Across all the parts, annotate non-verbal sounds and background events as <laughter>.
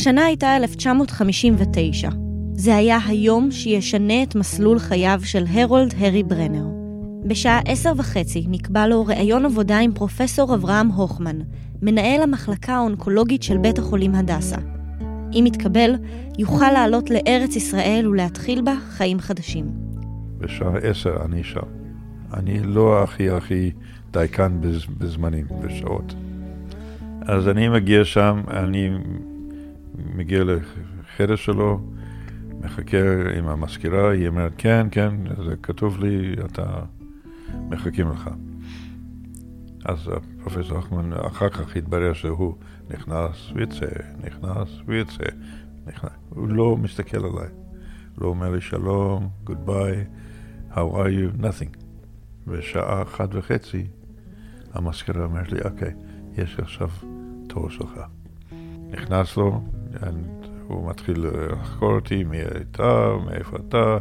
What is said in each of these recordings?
השנה הייתה 1959. זה היה היום שישנה את מסלול חייו של הרולד הרי ברנר. בשעה עשר וחצי נקבע לו ראיון עבודה עם פרופסור אברהם הוכמן, מנהל המחלקה האונקולוגית של בית החולים הדסה. אם יתקבל, יוכל לעלות לארץ ישראל ולהתחיל בה חיים חדשים. בשעה עשר אני שם. אני לא הכי הכי דייקן בזמנים, בשעות. אז אני מגיע שם, אני מגיע לחדר שלו, מחכה עם המזכירה, היא אומרת, כן, כן, זה כתוב לי, אתה מחכים לך. אז פרופסור אחמן אחר כך התברר שהוא נכנס ויצא, נכנס ויצא, נכנס. הוא לא מסתכל עליי. לא אומר לי שלום, goodbye, how are you, nothing. בשעה אחת וחצי המזכירה אומרת לי, אוקיי, יש עכשיו תור שלך. נכנס לו, הוא מתחיל לחקור אותי, מי אתה, מאיפה אתה,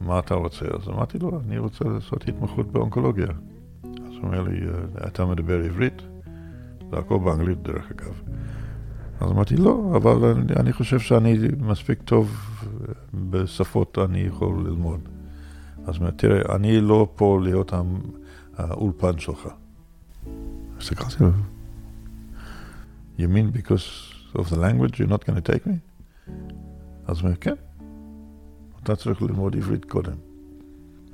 מה אתה רוצה? אז אמרתי לו, אני רוצה לעשות התמחות באונקולוגיה. אז הוא אומר לי, אתה מדבר עברית? זה הכל באנגלית דרך אגב. אז אמרתי, לא, אבל אני, אני חושב שאני מספיק טוב בשפות, אני יכול ללמוד. אז תראה, אני לא פה להיות האולפן שלך. הסתכלתי עליו. You mean because of the language you're not going to take me? אז הוא אומר, כן. אתה צריך ללמוד עברית קודם.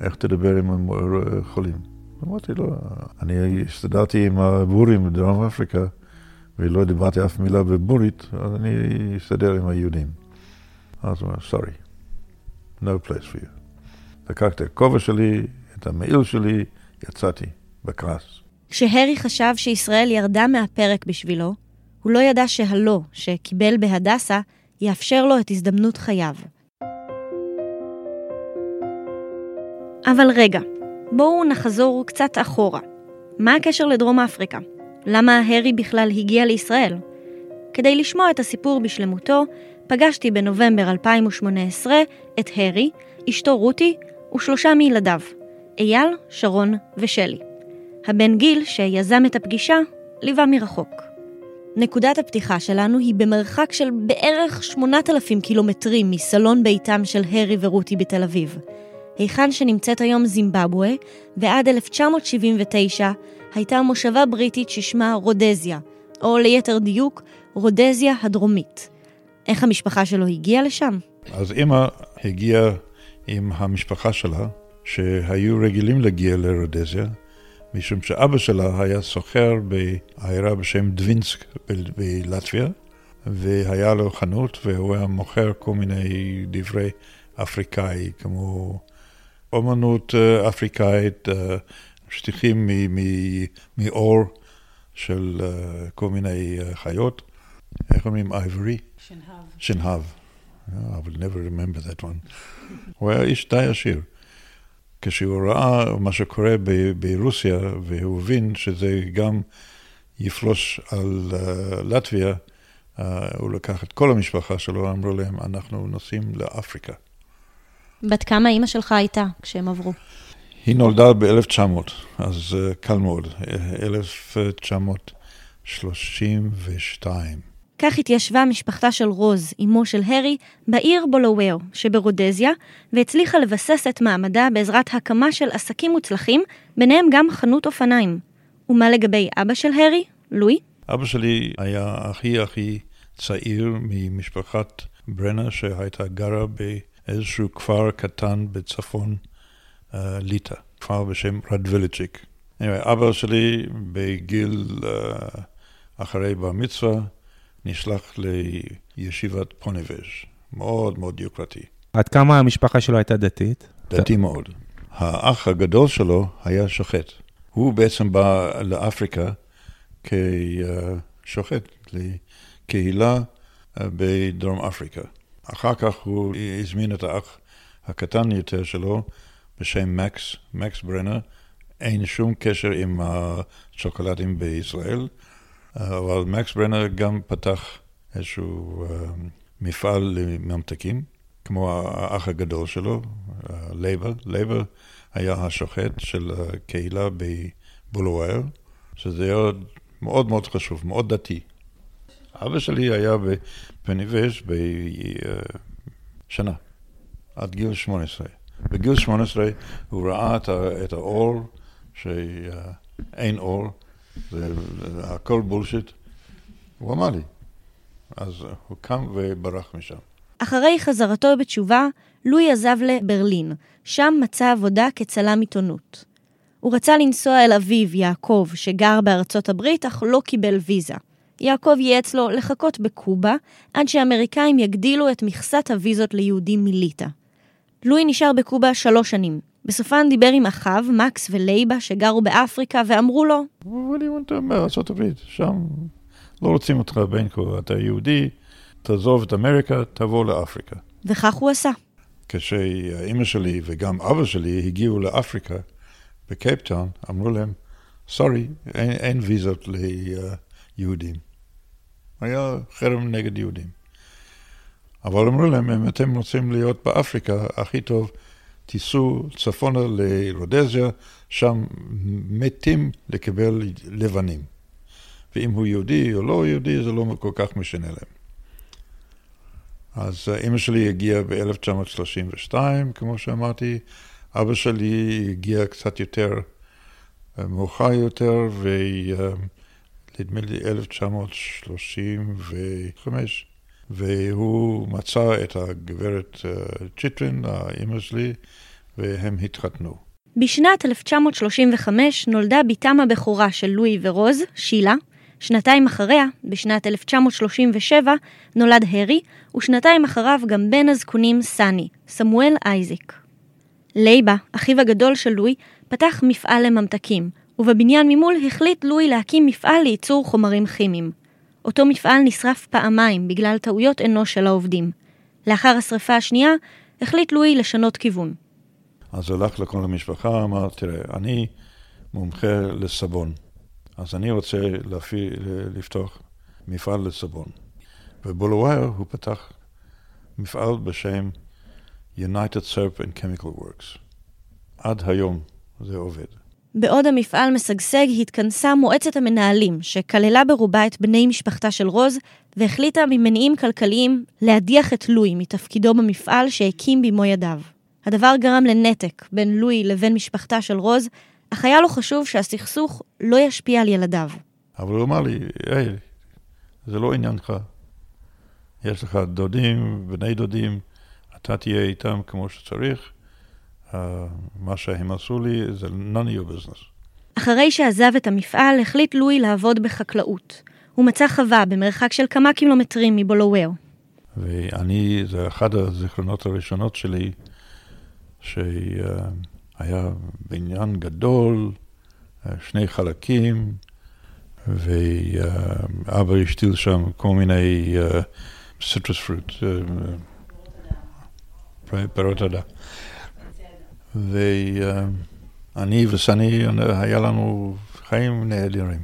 איך תדבר עם חולים? אמרתי לו, אני הסתדרתי עם הבורים בדרום אפריקה, ולא דיברתי אף מילה בבורית, אז אני אסתדר עם היהודים. אז הוא אומר, sorry, no place for you. לקחתי את הכובע שלי, את המעיל שלי, יצאתי, בכעס. כשהרי חשב שישראל ירדה מהפרק בשבילו, הוא לא ידע שהלא שקיבל בהדסה יאפשר לו את הזדמנות חייו. אבל רגע, בואו נחזור קצת אחורה. מה הקשר לדרום אפריקה? למה הרי בכלל הגיע לישראל? כדי לשמוע את הסיפור בשלמותו, פגשתי בנובמבר 2018 את הרי, אשתו רותי ושלושה מילדיו, אייל, שרון ושלי. הבן גיל, שיזם את הפגישה, ליווה מרחוק. נקודת הפתיחה שלנו היא במרחק של בערך 8,000 קילומטרים מסלון ביתם של הרי ורותי בתל אביב, היכן שנמצאת היום זימבבואה, ועד 1979 הייתה מושבה בריטית ששמה רודזיה, או ליתר דיוק, רודזיה הדרומית. איך המשפחה שלו הגיעה לשם? אז אמא הגיעה עם המשפחה שלה, שהיו רגילים להגיע לרודזיה, משום שאבא שלה היה סוחר בעיירה בשם דווינסק בלטביה, והיה לו חנות והוא היה מוכר כל מיני דברי אפריקאי, כמו אומנות אה, אפריקאית, אה, שטיחים מאור של אה, כל מיני חיות. איך אומרים? אייברי? שנהב. שנהב. I will never remember that one. הוא היה איש די עשיר. כשהוא ראה מה שקורה ב- ברוסיה, והוא הבין שזה גם יפלוש על uh, לטביה, uh, הוא לקח את כל המשפחה שלו, אמרו להם, אנחנו נוסעים לאפריקה. בת כמה אימא שלך הייתה כשהם עברו? היא נולדה ב-1900, אז uh, קל מאוד, 1932. כך התיישבה משפחתה של רוז, אמו של הרי, בעיר בולוואר שברודזיה, והצליחה לבסס את מעמדה בעזרת הקמה של עסקים מוצלחים, ביניהם גם חנות אופניים. ומה לגבי אבא של הרי, לואי? אבא שלי היה הכי הכי צעיר ממשפחת ברנה שהייתה גרה באיזשהו כפר קטן בצפון uh, ליטא, כפר בשם רדוויליצ'יק. Anyway, אבא שלי בגיל uh, אחרי בר מצווה נשלח לישיבת פוניבז', מאוד מאוד יוקרתי. עד כמה המשפחה שלו הייתה דתית? דתי מאוד. האח הגדול שלו היה שוחט. הוא בעצם בא לאפריקה כשוחט, לקהילה אה, בדרום אפריקה. אחר כך הוא הזמין את האח הקטן יותר שלו בשם מקס, מקס ברנר. אין שום קשר עם השוקולדים בישראל. אבל מקס ברנר גם פתח איזשהו uh, מפעל לממתקים, כמו האח הגדול שלו, לייבה. לייבה היה השוחט של הקהילה בבולוואיו, שזה היה מאוד מאוד חשוב, מאוד דתי. אבא שלי היה בפוניבז' בישיבה, עד גיל 18. בגיל 18 הוא ראה את האור, שאין אור, זה הכל bullshit. הוא אמר לי. אז הוא קם וברח משם. אחרי חזרתו בתשובה, לואי עזב לברלין, שם מצא עבודה כצלם עיתונות. הוא רצה לנסוע אל אביו, יעקב, שגר בארצות הברית, אך לא קיבל ויזה. יעקב ייעץ לו לחכות בקובה, עד שהאמריקאים יגדילו את מכסת הוויזות ליהודים מליטא. לואי נשאר בקובה שלוש שנים. בסופן דיבר עם אחיו, מקס ולייבה, שגרו באפריקה, ואמרו לו, אם אתה בארצות הברית, שם לא רוצים אותך בין כה, אתה יהודי, תעזוב את אמריקה, תבוא לאפריקה. וכך הוא עשה. כשאימא שלי וגם אבא שלי הגיעו לאפריקה, בקייפטאון, אמרו להם, sorry, אין, אין ויזות ליהודים. היה חרם נגד יהודים. אבל אמרו להם, אם אתם רוצים להיות באפריקה, הכי טוב, תיסעו צפונה לרודזיה, שם מתים לקבל לבנים. ואם הוא יהודי או לא יהודי, זה לא כל כך משנה להם. אז אה, אימא שלי הגיעה ב-1932, כמו שאמרתי, אבא שלי הגיע קצת יותר אה, מאוחר יותר, ונדמה לי 1935, והוא מצא את הגברת אה, צ'יטרין, האימא שלי, והם התחתנו. בשנת 1935 נולדה בתם הבכורה של לואי ורוז, שילה, שנתיים אחריה, בשנת 1937, נולד הרי, ושנתיים אחריו גם בן הזקונים סאני, סמואל אייזיק. לייבה, אחיו הגדול של לואי, פתח מפעל לממתקים, ובבניין ממול החליט לואי להקים מפעל לייצור חומרים כימיים. אותו מפעל נשרף פעמיים בגלל טעויות אנוש של העובדים. לאחר השרפה השנייה, החליט לואי לשנות כיוון. אז הלך לכל המשפחה, אמר, תראה, אני מומחה לסבון. אז אני רוצה להפי, לפתוח מפעל לסבון. ובולוואר הוא פתח מפעל בשם United Syrup and Chemical Works. עד היום זה עובד. בעוד המפעל משגשג, התכנסה מועצת המנהלים, שכללה ברובה את בני משפחתה של רוז, והחליטה ממניעים כלכליים להדיח את לואי מתפקידו במפעל שהקים במו ידיו. הדבר גרם לנתק בין לואי לבין משפחתה של רוז, אך היה לו חשוב שהסכסוך לא ישפיע על ילדיו. אבל הוא אמר לי, היי, זה לא עניינך. יש לך דודים, בני דודים, אתה תהיה איתם כמו שצריך. מה שהם עשו לי זה none of your business. אחרי שעזב את המפעל, החליט לואי לעבוד בחקלאות. הוא מצא חווה במרחק של כמה קילומטרים מבולוואר. ואני, זה אחד הזיכרונות הראשונות שלי, ש... Uh, היה בניין גדול, אה, שני חלקים, ואבא השתיל שם כל מיני סיטרוס פרוט, פירות עדה. ואני וסני, היה לנו חיים נהדרים.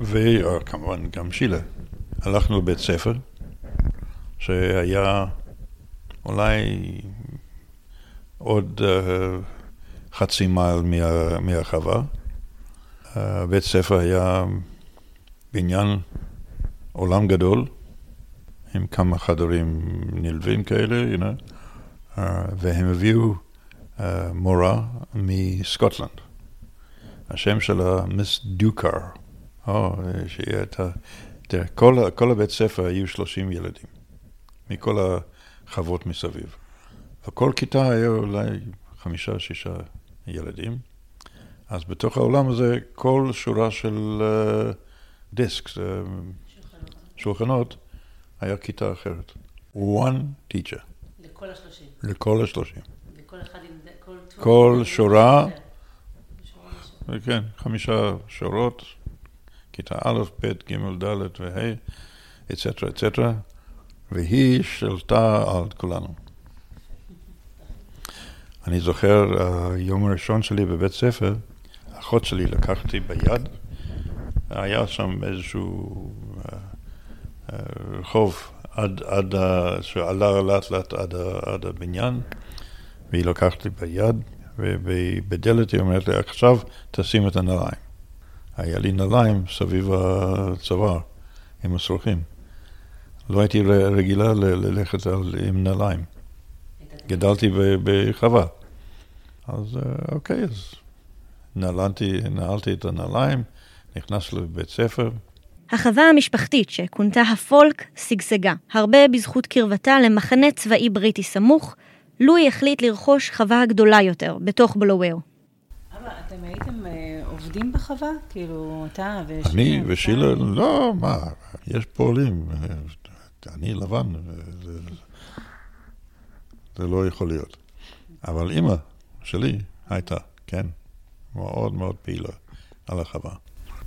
וכמובן גם שילה. הלכנו לבית ספר, שהיה אולי עוד חצי מייל מה, מהחווה. בית ספר היה בניין עולם גדול, עם כמה חדרים נלווים כאלה, you know, והם הביאו מורה מסקוטלנד. השם שלה מיס דוקר. או, שיהיה את ה... תראה, כל, כל הבית ספר היו 30 ילדים, מכל החוות מסביב. וכל כיתה היה אולי חמישה, שישה ילדים. אז בתוך העולם הזה, כל שורה של uh, דיסק, uh, שולחנות, היה כיתה אחרת. one teacher. לכל השלושים. לכל השלושים. וכל אחד. כל, שורה, כן, חמישה שורות, כיתה א', ב', ג', ד' וה', אצטרה, אצטרה, והיא שלטה על כולנו. אני זוכר, היום הראשון שלי בבית ספר, אחות שלי לקחתי ביד, היה שם איזשהו uh, uh, רחוב עד, עד, שעלה לאט לאט עד, עד הבניין, והיא לקחת לי ביד, ובדלת היא אומרת לי, עכשיו תשים את הנעליים. היה לי נעליים סביב הצוואר עם השרוכים. לא הייתי רגילה ללכת עם נעליים. גדלתי בחווה. אז אה, אוקיי, אז נעלנתי, נעלתי את הנעליים, נכנס לבית ספר. החווה המשפחתית, שכונתה הפולק, שגשגה, הרבה בזכות קרבתה למחנה צבאי בריטי סמוך, לואי החליט לרכוש חווה גדולה יותר, בתוך בלוואר. אבא, אתם הייתם אה, עובדים בחווה? כאילו, אתה ושילה? אני ושילה, לא, מה, יש פועלים. אה, אני לבן, אה, זה, זה לא יכול להיות. אבל אימא שלי הייתה, כן, מאוד מאוד פעילה על החווה.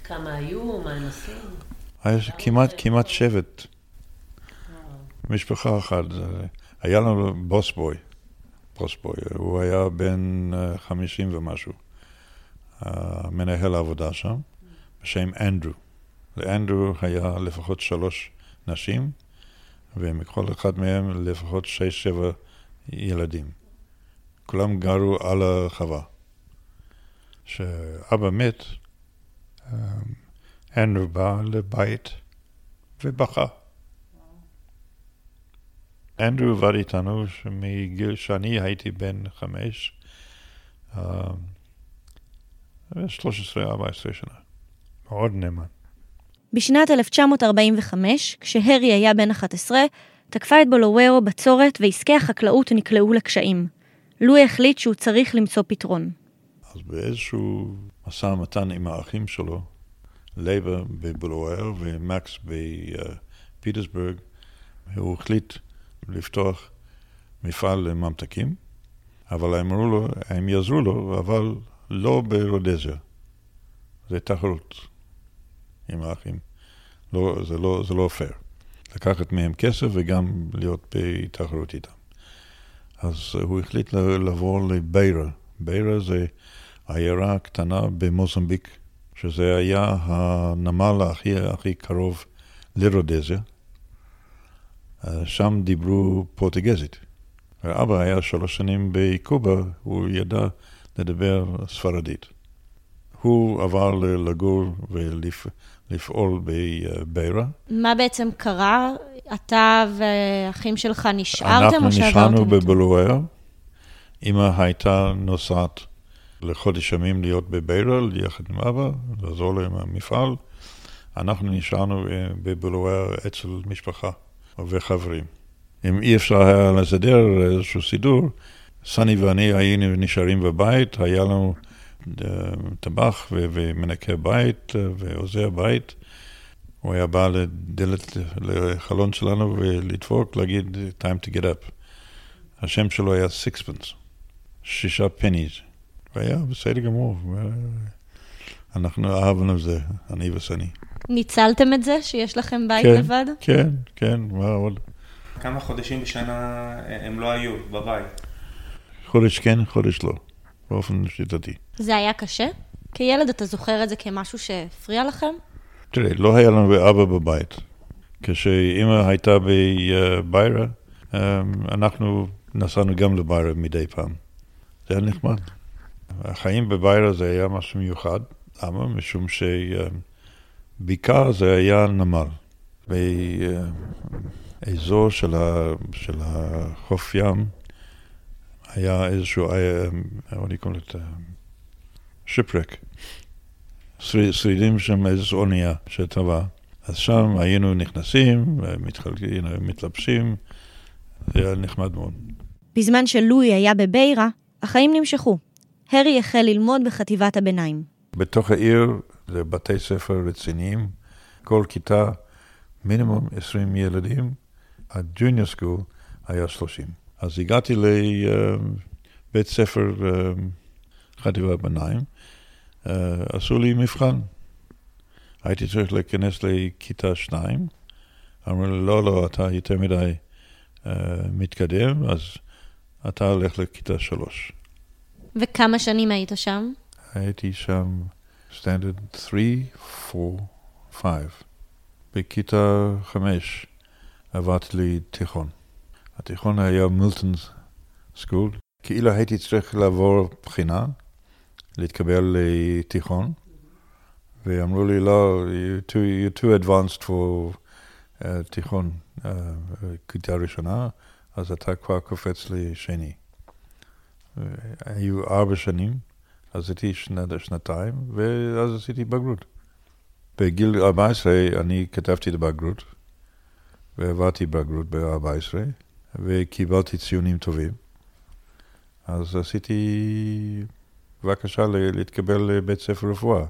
כמה היו? מה הם עושים? היה כמעט, כמעט שבט, משפחה אחת. היה לנו בוסבוי, בוסבוי, הוא היה בן אה, חמישים ומשהו, אה, מנהל העבודה שם, בשם אנדרו. לאנדרו היה לפחות שלוש נשים, ומכל אחד מהם לפחות שש-שבע ילדים. כולם גרו על החווה. כשאבא מת, אה, אנדרו בא לבית ובכה. אנדרו עבד איתנו מגיל שאני הייתי בן חמש, אה, 13-14 שנה. מאוד נאמן. בשנת 1945, כשהרי היה בן 11, תקפה את בולוואיו בצורת ועסקי החקלאות נקלעו לקשיים. לואי החליט שהוא צריך למצוא פתרון. אז באיזשהו משא ומתן עם האחים שלו, לייבה בבולוואיו ומקס בפיטרסבורג, הוא החליט לפתוח מפעל לממתקים, אבל אמרו לו, הם יעזרו לו, אבל לא ברודזיה. זה תחרות עם האחים. לא, זה, לא, זה לא פייר. לקחת מהם כסף וגם להיות בתחרות איתם. אז הוא החליט לעבור לביירה. ביירה זה עיירה קטנה במוזמביק, שזה היה הנמל הכי, הכי קרוב לרודזיה. שם דיברו פורטוגזית. ואבא היה שלוש שנים בקובה, הוא ידע לדבר ספרדית. הוא עבר לגור ולפעול בביירה. מה בעצם קרה? אתה והאחים שלך נשארתם או אנחנו שעברתם? נשארנו אותו? בבלואר. אמא הייתה נוסעת לחודש ימים להיות בביירה, יחד עם אבא, לעזור לו עם המפעל. אנחנו נשארנו אה, בבלואר אצל משפחה וחברים. אם אי אפשר היה לסדר איזשהו סידור, סני ואני היינו נשארים בבית, היה לנו אה, טבח ומנקה בית אה, ועוזר בית. הוא היה בא לדלת, לחלון שלנו ולדפוק, להגיד, time to get up. השם שלו היה סיקספנס, שישה פניז. והיה בסדר גמור. אנחנו אהבנו זה, אני וסני. ניצלתם את זה שיש לכם בית כן. לבד? כן, כן, מה עוד? כמה חודשים בשנה הם לא היו בבית? חודש כן, חודש לא, באופן שיטתי. זה היה קשה? כילד אתה זוכר את זה כמשהו שהפריע לכם? תראה, לא היה לנו אבא בבית. כשאימא הייתה בביירה, אנחנו נסענו גם לביירה מדי פעם. זה היה נחמד. החיים בביירה זה היה משהו מיוחד. למה? משום שבעיקר זה היה נמל. באזור של, ה, של החוף ים היה איזשהו, היה, מה אני קורא לזה? שיפרק. שריד- שרידים שם איזו אונייה שטבעה. אז שם היינו נכנסים, מתחלקים, מתלבשים, זה היה נחמד מאוד. בזמן שלואי היה בביירה, החיים נמשכו. הרי החל ללמוד בחטיבת הביניים. בתוך העיר זה בתי ספר רציניים, כל כיתה מינימום 20 ילדים, הג'וניור סקול היה 30. אז הגעתי לבית ספר אה, חטיבת ביניים, אה, עשו לי מבחן. הייתי צריך להיכנס לכיתה 2, אמרו לי, לא, לא, אתה יותר מדי אה, מתקדם, אז אתה הולך לכיתה 3. וכמה שנים היית שם? הייתי שם סטנדרט 3, 4, 5. בכיתה 5 עברתי לי תיכון. התיכון היה מילטון סקול. כאילו הייתי צריך לעבור בחינה, להתקבל לתיכון, ואמרו לי, לא, you're too, you're too advanced for אה, תיכון, אה, כיתה ראשונה, אז אתה כבר קופץ לשני. היו ארבע שנים, אז הייתי שנת, שנתיים, ואז עשיתי בגרות. בגיל 14 אני כתבתי את הבגרות, ועברתי בגרות ב-14, וקיבלתי ציונים טובים. אז עשיתי בבקשה להתקבל לבית ספר רפואה.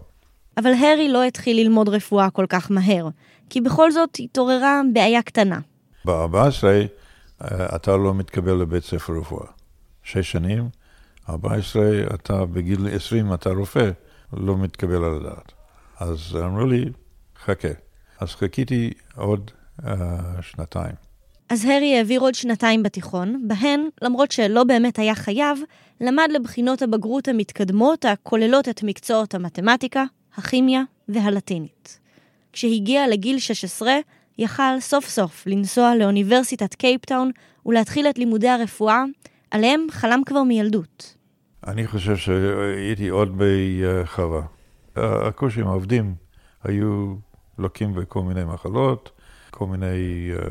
אבל הרי לא התחיל ללמוד רפואה כל כך מהר, כי בכל זאת התעוררה בעיה קטנה. ב-14 אה, אתה לא מתקבל לבית ספר רפואה. שש שנים, 14 אתה בגיל 20 אתה רופא, לא מתקבל על הדעת. אז אמרו לי, חכה. אז חיכיתי עוד uh, שנתיים. אז הרי העביר עוד שנתיים בתיכון, בהן, למרות שלא באמת היה חייב, למד לבחינות הבגרות המתקדמות הכוללות את מקצועות המתמטיקה, הכימיה והלטינית. כשהגיע לגיל 16, יכל סוף סוף לנסוע לאוניברסיטת קייפטאון ולהתחיל את לימודי הרפואה, עליהם חלם כבר מילדות. אני חושב שהייתי עוד בחווה. הקורסים העובדים היו לוקים בכל מיני מחלות, כל מיני uh,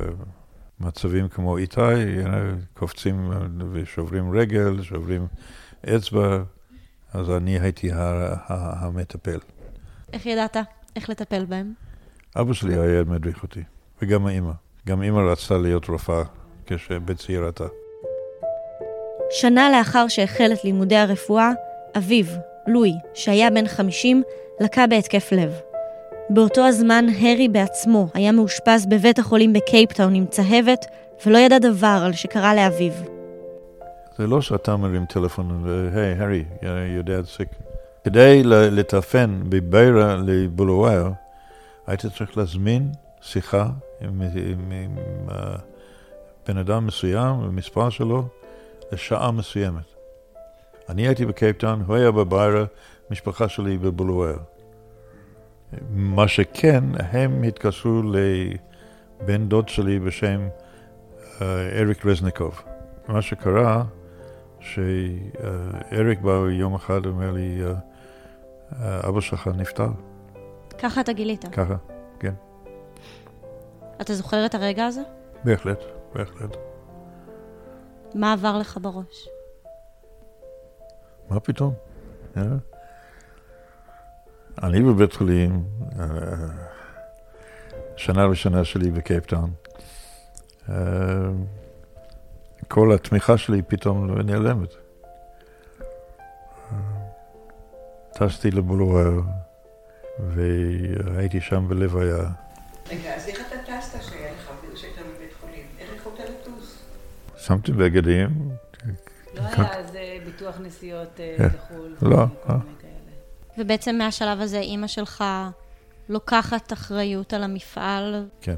מצבים כמו איתי, קופצים ושוברים רגל, שוברים אצבע, אז אני הייתי המטפל. איך ידעת איך לטפל בהם? אבא שלי היה מדריך אותי, וגם האימא. גם אימא רצתה להיות רופאה כשבצעירתה. שנה לאחר שהחל את לימודי הרפואה, אביו, לואי, שהיה בן 50, לקה בהתקף לב. באותו הזמן הרי בעצמו היה מאושפז בבית החולים בקייפטאון עם צהבת, ולא ידע דבר על שקרה לאביו. זה לא שאתה מרים טלפון, hey, הרי, your dad's sick. כדי לטלפן מביירה לבולוואיו, היית צריך להזמין שיחה עם, עם, עם, עם uh, בן אדם מסוים, המספר שלו, לשעה מסוימת. אני הייתי בקייפטאון, הוא היה בביירה, משפחה שלי בבולואר. מה שכן, הם התקשרו לבן דוד שלי בשם uh, אריק רזניקוב. מה שקרה, שאריק בא יום אחד ואומר לי, uh, אבא שלך נפטר. ככה אתה גילית? ככה, כן. אתה זוכר את הרגע הזה? בהחלט, בהחלט. מה עבר לך בראש? מה פתאום? אה? אני בבית חולים, אה, שנה ראשונה שלי בקייפטאון. אה, כל התמיכה שלי פתאום נעלמת. טסתי לבולואר, והייתי שם בלוויה. רגע, אז איך אתה טסת שהיה לך, שהיית בבית חולים? איך יכולת לטוס? שמתי בגדים. לא היה אז ביטוח נסיעות כן. לחו"ל. לא. אה. ובעצם מהשלב הזה אימא שלך לוקחת אחריות על המפעל? כן.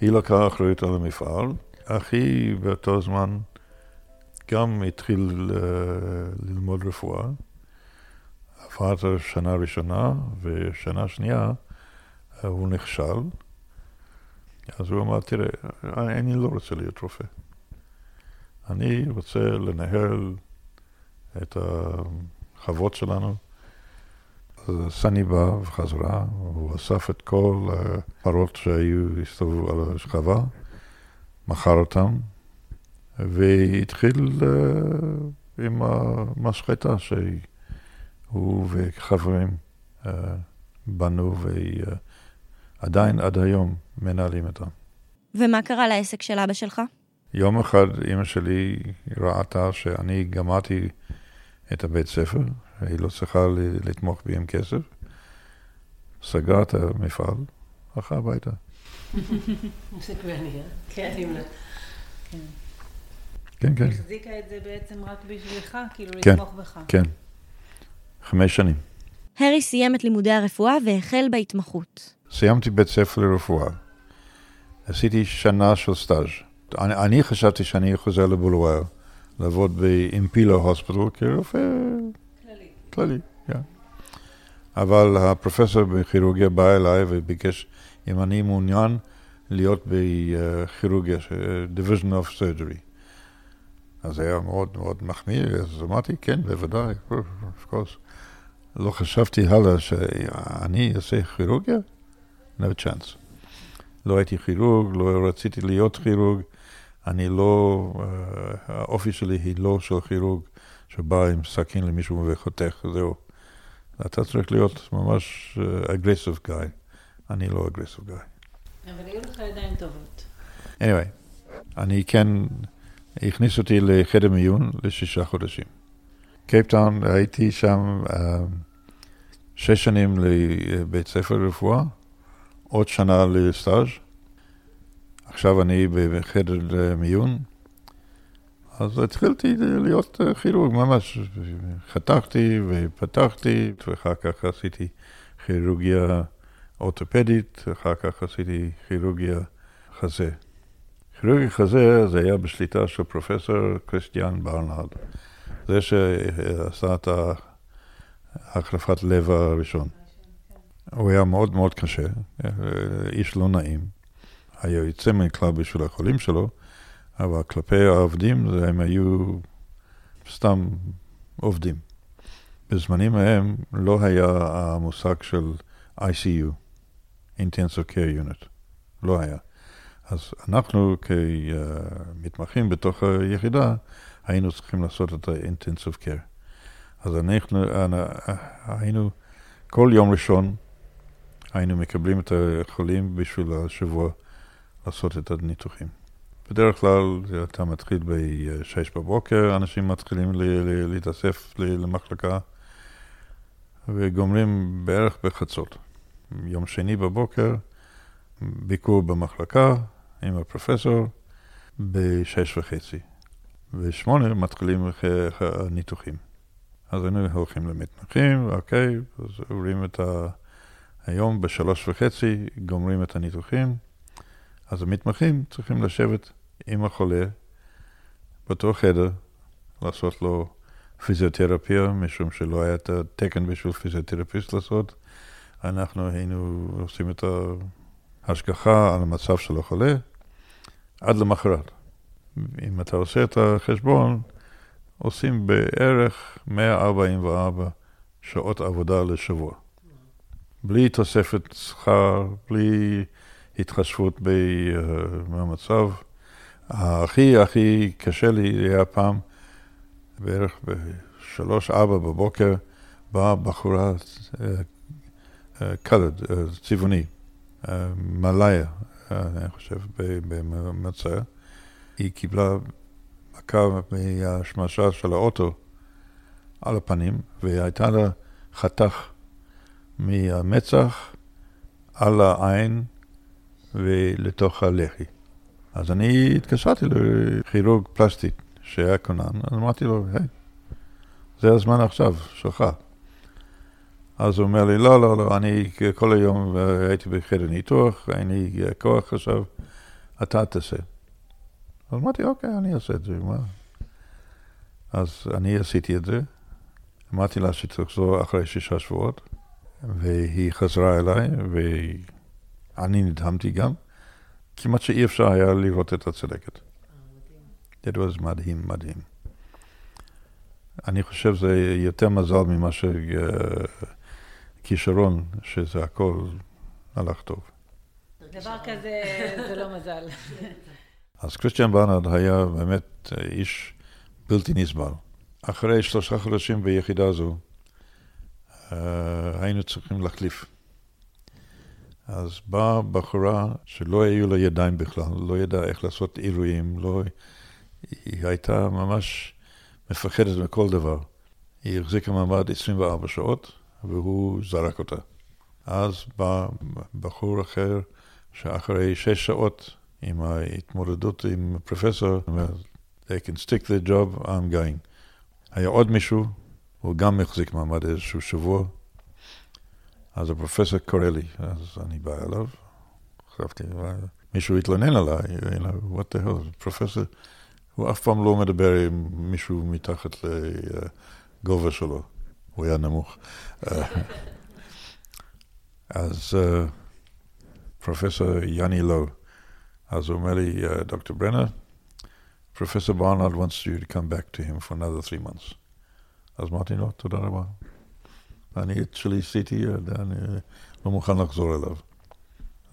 היא לקחה אחריות על המפעל. אחי באותו זמן גם התחיל אה, ללמוד רפואה. עבר שנה ראשונה, ושנה שנייה הוא נכשל. אז הוא אמר, תראה, אני לא רוצה להיות רופא. אני רוצה לנהל את החוות שלנו. אז סני בא וחזרה, הוא אסף את כל הפרות שהיו, הסתובבו על השכבה, מכר אותם, והתחיל uh, עם המשחטה שהיא... הוא וחברים uh, בנו ועדיין uh, עד היום מנהלים אותם. ומה קרה לעסק של אבא שלך? יום אחד אימא שלי ראתה שאני גמרתי את הבית ספר, היא לא צריכה לתמוך בי עם כסף, סגרה את המפעל, הלכה הביתה. <laughs> זה. כן. כן, כן. החזיקה את זה בעצם רק בשבילך, כאילו כן, לתמוך בך. כן. חמש שנים. הרי סיים את לימודי הרפואה והחל בהתמחות. סיימתי בית ספר לרפואה. עשיתי שנה של סטאז'. אני, אני חשבתי שאני חוזר לבולואר, לעבוד באימפילה הוספיטל כרופא כללי. כללי, כן. אבל הפרופסור בכירורגיה בא אליי וביקש אם אני מעוניין להיות בכירורגיה, Division of Surgery. אז היה מאוד מאוד מחמיא, אז אמרתי, כן, בוודאי, of course. לא חשבתי הלאה שאני אעשה כירורגיה? No chance. לא הייתי כירורג, לא רציתי להיות כירורג. אני לא, uh, האופי שלי היא לא של כירורג שבא עם סכין למישהו וחותך, זהו. אתה צריך להיות ממש aggressive uh, guy. אני לא aggressive guy. אבל היו לך ידיים טובות. anyway, אני כן, הכניס אותי לחדר מיון לשישה חודשים. קייפטאון, הייתי שם uh, שש שנים לבית ספר לרפואה, עוד שנה לסטאז'. עכשיו אני בחדר מיון, אז התחלתי להיות כירורג ממש. חתכתי ופתחתי, ואחר כך עשיתי כירורגיה אורתופדית, אחר כך עשיתי כירורגיה חזה. כירורגיה חזה זה היה בשליטה של פרופסור קריסטיאן ברנרד. זה שעשה את החלפת לב הראשון. הוא היה מאוד מאוד קשה, איש לא נעים. היה יוצא מן כלל בשביל החולים שלו, אבל כלפי העובדים הם היו סתם עובדים. בזמנים ההם לא היה המושג של ICU, Intensive Care Unit, לא היה. אז אנחנו כמתמחים בתוך היחידה, היינו צריכים לעשות את ה-Intensive Care. אז אנחנו היינו, כל יום ראשון היינו מקבלים את החולים בשביל השבוע לעשות את הניתוחים. בדרך כלל אתה מתחיל ב-6 בבוקר, אנשים מתחילים להתאסף למחלקה וגומרים בערך בחצות. יום שני בבוקר, ביקור במחלקה עם הפרופסור בשש וחצי. ושמונה מתחילים הניתוחים. אז היינו הולכים למתמחים, אוקיי, אז עוברים את ה... היום בשלוש וחצי גומרים את הניתוחים, אז המתמחים צריכים לשבת עם החולה באותו חדר, לעשות לו פיזיותרפיה, משום שלא היה את התקן בשביל פיזיותרפיסט לעשות. אנחנו היינו עושים את ההשגחה על המצב של החולה עד למחרת. אם אתה עושה את החשבון, עושים בערך 144 שעות עבודה לשבוע. בלי תוספת שכר, בלי התחשבות במצב. הכי הכי קשה לי היה פעם, בערך בשלוש-ארבע בבוקר, באה בחורה קלד, צבעוני, מלאיה, אני חושב, במצע. היא קיבלה מכה מהשמשה של האוטו על הפנים, והייתה לה חתך מהמצח על העין ולתוך הלחי. אז אני התקשרתי לכירורג פלסטית שהיה כונן, אז אמרתי לו, היי, זה הזמן עכשיו, שלך. אז הוא אומר לי, לא, לא, לא, אני כל היום הייתי בחדר ניתוח, אין לי כוח עכשיו, אתה תעשה. אז אמרתי, אוקיי, אני אעשה את זה, מה? אז אני עשיתי את זה, אמרתי לה שתחזור אחרי שישה שבועות, והיא חזרה אליי, ואני נדהמתי גם. כמעט שאי אפשר היה לראות את הצלקת. זה היה מדהים, מדהים. אני חושב שזה יותר מזל ממה שכישרון, שזה הכל הלך טוב. דבר כזה זה לא מזל. אז קריסטיאן ברנרד היה באמת איש בלתי נסבל. אחרי שלושה חודשים ביחידה זו, אה, היינו צריכים להחליף. אז באה בחורה שלא היו לה ידיים בכלל, לא ידעה איך לעשות עירויים, לא... היא הייתה ממש מפחדת מכל דבר. היא החזיקה מעמד 24 שעות, והוא זרק אותה. אז בא בחור אחר, שאחרי שש שעות עם ההתמודדות עם הפרופסור, אומר, they can stick the job, I'm going. היה עוד מישהו, הוא גם החזיק מעמד איזשהו שבוע, אז הפרופסור קורא לי, אז אני בא אליו, חשבתי, מישהו התלונן עליי, you know, what the hell, פרופסור, הוא אף פעם לא מדבר עם מישהו מתחת לגובה שלו, הוא היה נמוך. <laughs> אז פרופסור יאני לו, אז הוא אומר לי, דוקטור ברנר, Professor Barnard wants you to come back to him for another three months. אז אמרתי לו, תודה רבה. אני את שלי עשיתי, אני לא מוכן לחזור אליו.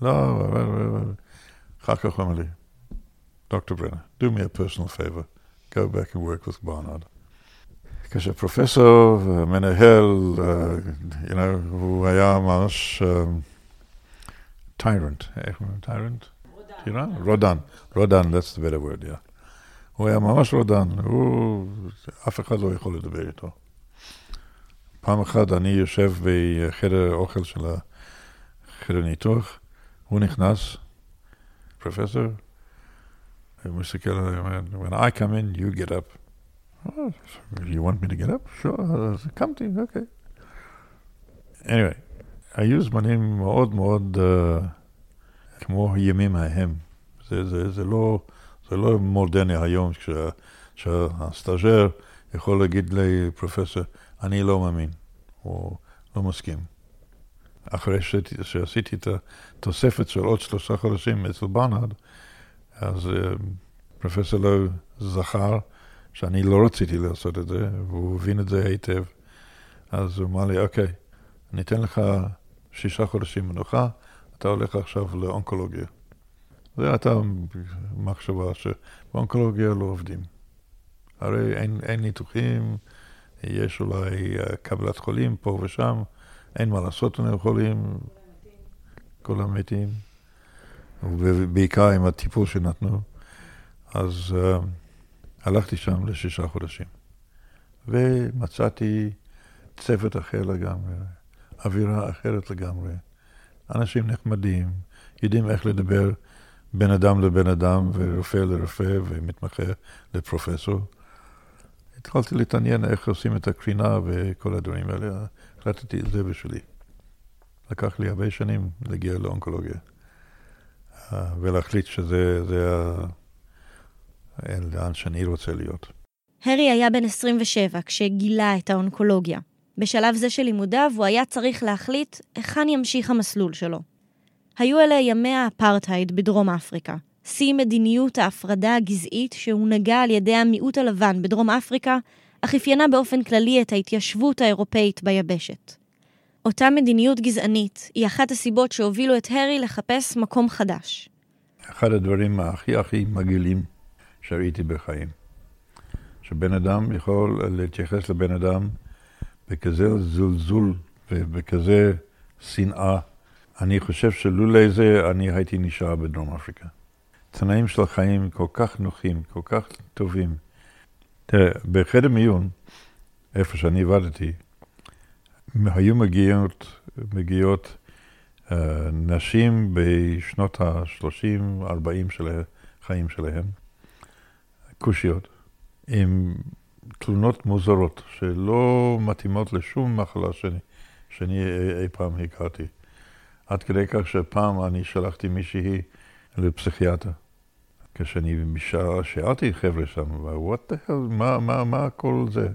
לא, אחר כך הוא אמר לי, דוקטור ברנר, do me a personal favor, go back and work with ברנרד. כשפרופסור, מנהל, uh, you know, הוא היה ממש טיירנט, איך אומרים טיירנט? טירן? רודן, רודן, that's the better word, yeah. הוא היה ממש רודן, הוא, אף אחד לא יכול לדבר איתו. פעם אחת אני יושב בחדר אוכל של החדר ניתוח, הוא נכנס, פרופסור, הוא מסתכל עליי, when I come in, you get up. Oh, you want me to get up? sure, אז קמתי, אוקיי. anyway, היו זמנים מאוד מאוד uh, כמו הימים ההם. זה, זה, זה, לא, זה לא מודרני היום, כשה, שהסטאז'ר יכול להגיד לפרופסור, אני לא מאמין, או לא מסכים. אחרי שעשיתי את התוספת של עוד שלושה חודשים אצל ברנרד, אז uh, פרופסור לא זכר שאני לא רציתי לעשות את זה, והוא הבין את זה היטב. אז הוא אמר לי, אוקיי, אני אתן לך שישה חודשים מנוחה, אתה הולך עכשיו לאונקולוגיה. זו הייתה מחשבה שבאונקולוגיה לא עובדים. הרי אין, אין ניתוחים, יש אולי אה, קבלת חולים פה ושם, אין מה לעשות עם חולים, כולם מתים, ובעיקר עם הטיפול שנתנו. אז uh, הלכתי שם לשישה חודשים, ומצאתי צוות אחר לגמרי, אווירה אחרת לגמרי. אנשים נחמדים, יודעים איך לדבר בין אדם לבן אדם, ורופא לרופא, ומתמחה לפרופסור. התחלתי להתעניין איך עושים את הקרינה וכל הדברים האלה, החלטתי את זה בשבילי. לקח לי הרבה שנים להגיע לאונקולוגיה, אה, ולהחליט שזה לאן שאני רוצה להיות. הרי היה בן 27 כשגילה את האונקולוגיה. בשלב זה של לימודיו הוא היה צריך להחליט היכן ימשיך המסלול שלו. היו אלה ימי האפרטהייד בדרום אפריקה, שיא מדיניות ההפרדה הגזעית שהונהגה על ידי המיעוט הלבן בדרום אפריקה, אך אפיינה באופן כללי את ההתיישבות האירופאית ביבשת. אותה מדיניות גזענית היא אחת הסיבות שהובילו את הרי לחפש מקום חדש. אחד הדברים הכי הכי מגעילים שראיתי בחיים, שבן אדם יכול להתייחס לבן אדם בכזה זלזול ובכזה שנאה. אני חושב שלולא זה אני הייתי נשאר בדרום אפריקה. תנאים של החיים כל כך נוחים, כל כך טובים. תראה, בחדר מיון, איפה שאני עבדתי, היו מגיעות, מגיעות uh, נשים בשנות ה-30-40 של החיים שלהם, כושיות, עם תלונות מוזרות, שלא מתאימות לשום מחלה שאני, שאני אי פעם הכרתי. עד כדי כך שפעם אני שלחתי מישהי לפסיכיאטר. כשאני שאלתי חבר'ה שם, what the hell, מה, מה, מה כל זה?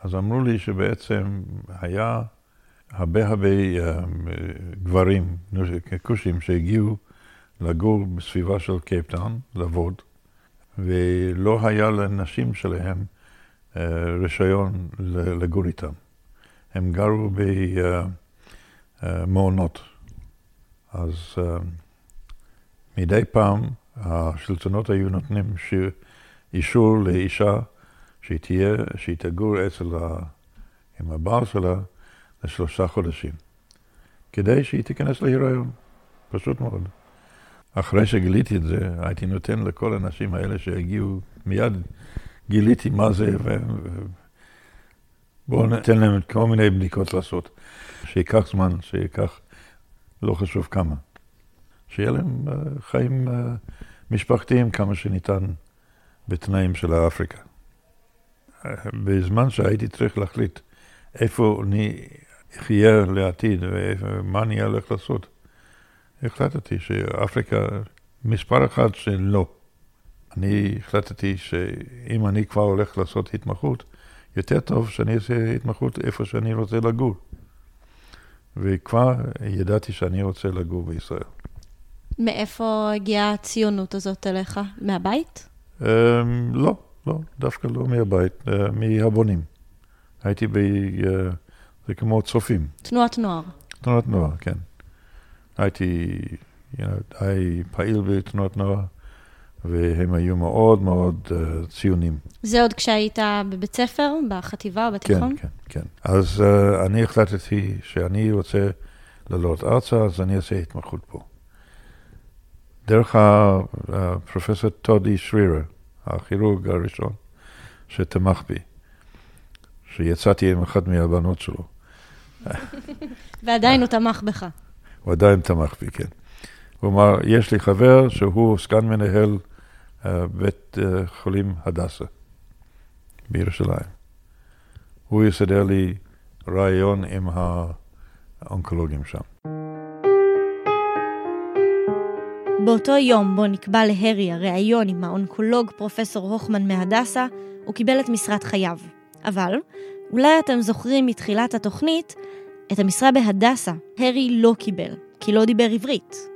אז אמרו לי שבעצם היה הרבה הרבה uh, גברים, כושים, שהגיעו לגור בסביבה של קייפטאון, לעבוד, ולא היה לנשים שלהם uh, רישיון לגור איתם. הם גרו במעונות. Uh, אז מדי פעם השלטונות היו נותנים. אישור לאישה שהיא תהיה, שהיא תגור אצל ה... עם הבעל שלה לשלושה חודשים, כדי שהיא תיכנס להיריון, פשוט מאוד. אחרי שגיליתי את זה, הייתי נותן לכל הנשים האלה שהגיעו, מיד גיליתי מה זה, ו... בואו ניתן להם כל מיני בדיקות לעשות, שייקח זמן, שייקח לא חשוב כמה. שיהיה להם uh, חיים uh, משפחתיים כמה שניתן בתנאים של אפריקה. בזמן שהייתי צריך להחליט איפה אני אחיה לעתיד ומה אני הולך לעשות, החלטתי שאפריקה מספר אחד שלא. אני החלטתי שאם אני כבר הולך לעשות התמחות, יותר טוב שאני אעשה התמחות איפה שאני רוצה לגור. וכבר ידעתי שאני רוצה לגור בישראל. מאיפה הגיעה הציונות הזאת אליך? מהבית? Um, לא, לא, דווקא לא מהבית, uh, מהבונים. הייתי ב... Uh, זה כמו צופים. תנועת נוער. תנועת נוער, כן. הייתי you know, די פעיל בתנועות נוער, והם היו מאוד מאוד uh, ציונים. זה עוד כשהיית בבית ספר, בחטיבה או בתיכון? כן, כן, כן. אז uh, אני החלטתי שאני רוצה לעלות ארצה, אז אני אעשה התמחות פה. דרך הפרופסור טודי שרירה, הכירורג הראשון, שתמך בי, שיצאתי עם אחת מהבנות שלו. ועדיין הוא תמך בך. הוא עדיין תמך בי, כן. הוא אמר, יש לי חבר שהוא סגן מנהל uh, בית uh, חולים הדסה בירושלים. הוא יסדר לי רעיון עם האונקולוגים שם. באותו יום בו נקבע להרי הראיון עם האונקולוג פרופסור הוכמן מהדסה, הוא קיבל את משרת חייו. אבל, אולי אתם זוכרים מתחילת התוכנית, את המשרה בהדסה, הרי לא קיבל, כי לא דיבר עברית.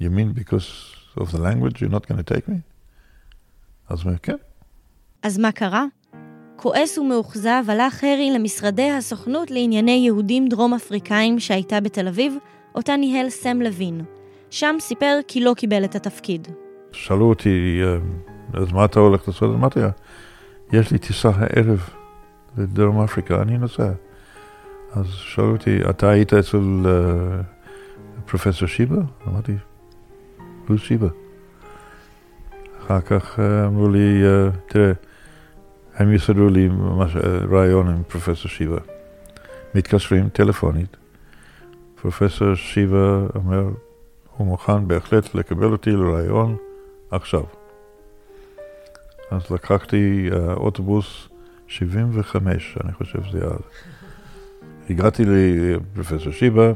You mean because of the language you're not going to take me? אז הוא כן. אז מה קרה? כועס ומאוכזב הלך הרי למשרדי הסוכנות לענייני יהודים דרום אפריקאים שהייתה בתל אביב, אותה ניהל סם לוין. שם סיפר כי לא קיבל את התפקיד. שאלו אותי, אה, אז מה אתה הולך לעשות? אמרתי, יש לי טיסה הערב לדרום אפריקה, אני נוסע. אז שאלו אותי, אתה היית אצל uh, פרופסור שיבה? אמרתי, הוא שיבה. אחר כך uh, אמרו לי, תראה, הם יסדרו לי ממש רעיון עם פרופסור שיבה. מתקשרים טלפונית, פרופסור שיבה אומר, הוא מוכן בהחלט לקבל אותי לרעיון עכשיו. אז לקחתי uh, אוטובוס 75, אני חושב שזה היה. הגעתי לפרופסור שיבה,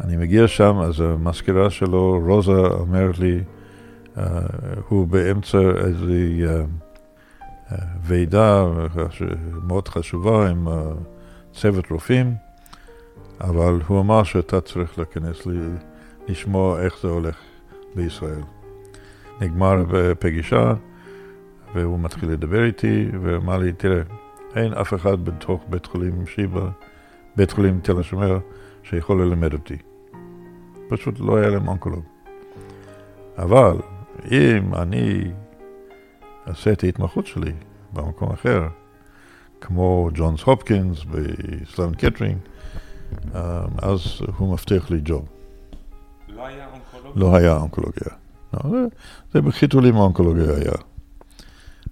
אני מגיע שם, אז המזכירה שלו, רוזה, אומרת לי, uh, הוא באמצע איזו uh, uh, ועידה מאוד חשובה עם uh, צוות רופאים. אבל הוא אמר שאתה צריך להיכנס לי, לשמוע איך זה הולך בישראל. נגמר בפגישה, והוא מתחיל לדבר איתי, ואמר לי, תראה, אין אף אחד בתוך בית חולים שיבא, בית חולים תל השומר, שיכול ללמד אותי. פשוט לא היה להם אונקולוג. אבל אם אני אעשה את ההתמחות שלי במקום אחר, כמו ג'ונס הופקינס בסלואן קטרינג, אז הוא מבטיח לי ג'וב. לא היה אונקולוגיה? לא היה אונקולוגיה. לא, זה, זה בחיתולים האונקולוגיה היה.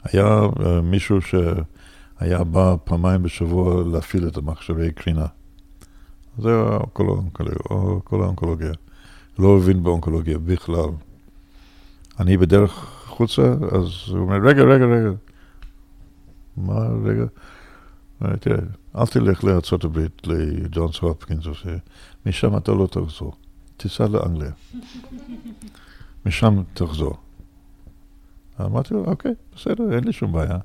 היה uh, מישהו שהיה בא פעמיים בשבוע להפעיל את המכשירי קרינה. זה כל האונקולוגיה, כל האונקולוגיה. לא הבין באונקולוגיה בכלל. אני בדרך חוצה, אז הוא אומר, רגע, רגע, רגע. מה רגע? תראה, אל תלך לארה"ב, לג'ונס הופקינס, משם אתה לא תחזור. תיסע לאנגליה. <laughs> משם תחזור. אמרתי לו, אוקיי, בסדר, אין לי שום בעיה.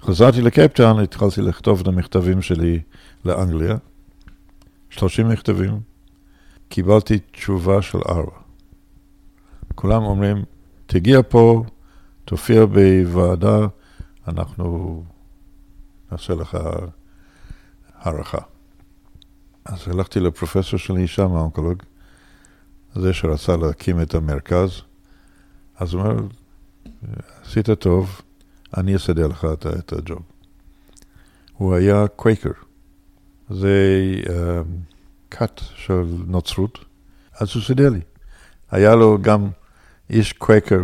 חזרתי לקפטאון, התחלתי לכתוב את המכתבים שלי לאנגליה. 30 מכתבים. קיבלתי תשובה של ארבע. כולם אומרים, תגיע פה, תופיע בוועדה, אנחנו נעשה לך הערכה. אז הלכתי לפרופסור שלי שם, האונקולוג, זה שרצה להקים את המרכז, אז הוא אומר, עשית טוב, אני אסדר לך את הג'וב. הוא היה קווייקר, זה כת uh, של נוצרות, אז הוא סידר לי. היה לו גם איש קווייקר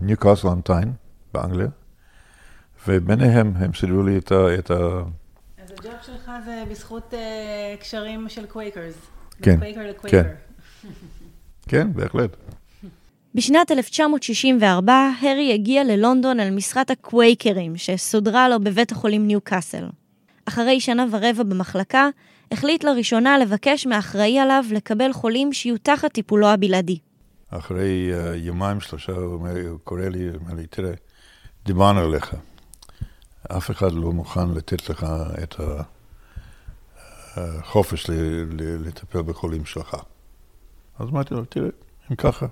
בניוקאסל אפון טיין, באנגליה, וביניהם הם סידרו לי את ה... את ה... אז הג'וב שלך זה בזכות uh, קשרים של Quakers. כן, כן. <laughs> כן, בהחלט. בשנת 1964, הרי הגיע ללונדון על משרת הקווייקרים, שסודרה לו בבית החולים ניו קאסל. אחרי שנה ורבע במחלקה, החליט לראשונה לבקש מהאחראי עליו לקבל חולים שיהיו תחת טיפולו הבלעדי. אחרי uh, יומיים שלושה הוא קורא לי, אומר לי, תראה, דיברנו עליך. אף אחד לא מוכן לתת לך את החופש לטפל בחולים שלך. אז אמרתי לו, תראה, אם ככה,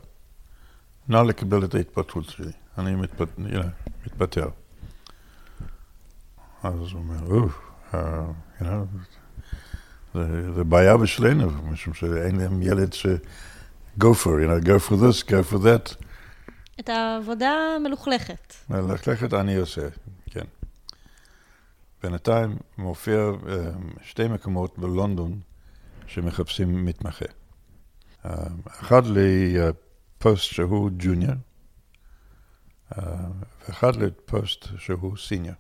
נא לקבל את ההתפטרות שלי, אני מתפט... מתפטר. אז הוא אומר, אוף, know, זה, זה בעיה בשבילנו, משום שאין להם ילד ש... go for, you know, go for this, go for that. את העבודה המלוכלכת. מלכלכת אני עושה. בינתיים מופיע אה, שתי מקומות בלונדון שמחפשים מתמחה. אה, אחד לפוסט שהוא ג'וניור, אה, ואחד לפוסט שהוא סיניור.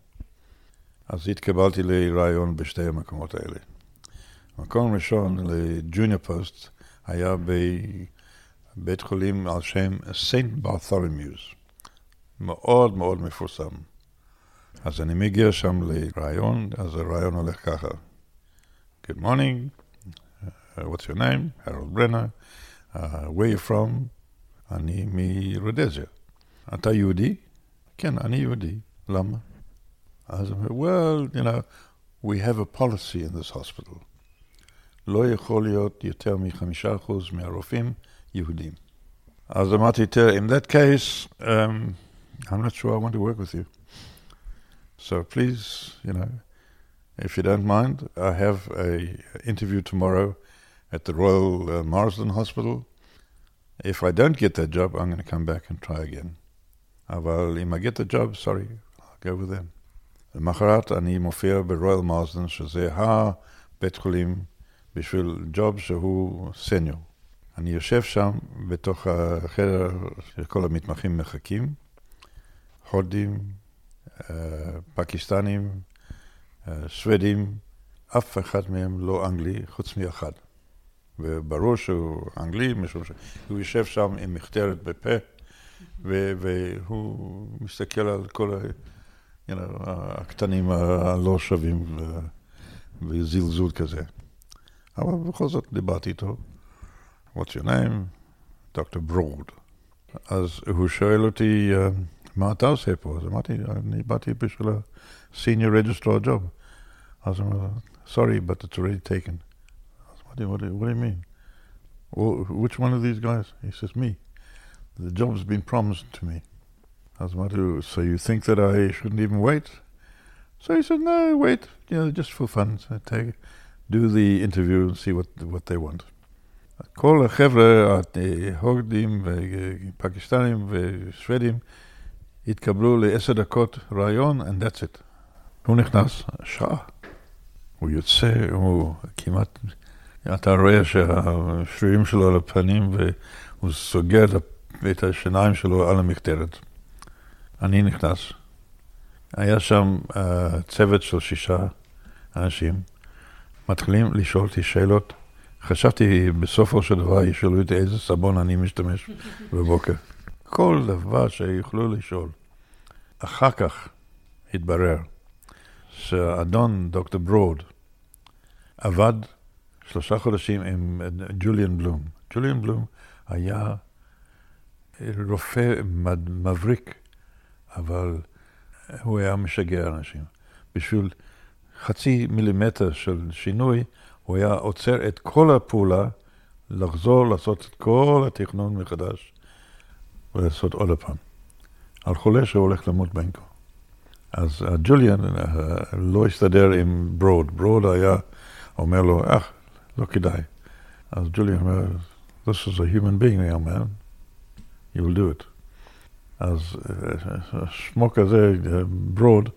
אז התקבלתי לרעיון בשתי המקומות האלה. מקום ראשון לג'וניור פוסט היה בבית חולים על שם סנט ברת'ולמיוס, מאוד מאוד מפורסם. אז אני מגיע שם לרעיון, אז הרעיון הולך ככה: Good morning, uh, what's your name? Harold Brenner, uh, where you from? אני מרודזיה. אתה יהודי? כן, אני יהודי. למה? אז הוא אומר, well, you know, we have a policy in this hospital. לא יכול להיות יותר מחמישה אחוז מהרופאים יהודים. אז אמרתי, תראה, in that case, um, I'm not sure I want to work with you. So please, you know, if you don't mind, I have a interview tomorrow at the Royal uh, Marsden Hospital. If I don't get that job, I'm going to come back and try again. אבל אם I get the job, sorry, I'll go with them. למחרת אני מופיע ברויאל מארסדן, שזה הבית חולים בשביל ג'וב שהוא סניור. אני יושב שם בתוך החדר שכל המתמחים מחכים, הודים, פקיסטנים, שוודים, אף אחד מהם לא אנגלי חוץ מאחד. וברור שהוא אנגלי, משום שהוא יושב שם עם מחתרת בפה, והוא מסתכל על כל ה... you know, הקטנים הלא שווים וזלזול כזה. אבל בכל זאת דיברתי איתו. What's your name? דוקטור ברוד. אז הוא שואל אותי, מה אתה עושה פה? אז אמרתי, אני באתי בשביל ה-senior registrar job. אז הוא אומר, sorry, but it's already taken. אז אמרתי, what do, what do you mean? Well, which one of these guys? He says, me. The job's been promised to me. As Madhu, so you think that I shouldn't even wait? So he said, no, wait, you know, just for fun. So take, do the interview and see what, what they want. כל החבר'ה, ההודים ופקיסטנים ושוודים, התקבלו לעשר דקות רעיון, and that's it. הוא נכנס, שעה. הוא יוצא, הוא כמעט, אתה רואה שהשרירים שלו על הפנים, והוא סוגר את השיניים שלו על המכתרת. אני נכנס. היה שם uh, צוות של שישה אנשים, מתחילים לשאול אותי שאלות. חשבתי בסופו של דבר ישאלו אותי איזה סבון אני משתמש בבוקר. כל דבר שיוכלו לשאול. אחר כך התברר שהאדון דוקטור ברוד עבד שלושה חודשים עם ג'וליאן בלום. ג'וליאן בלום היה רופא מבריק אבל הוא היה משגע אנשים. בשביל חצי מילימטר של שינוי, הוא היה עוצר את כל הפעולה, לחזור, לעשות את כל התכנון מחדש, ולעשות עוד פעם. על חולה שהולך למות כה. אז ג'וליאן לא הסתדר עם ברוד. ברוד היה אומר לו, אך, לא כדאי. אז ג'וליאן אומר, This is a human being, young man. You will do it. אז שמו כזה, ברוד,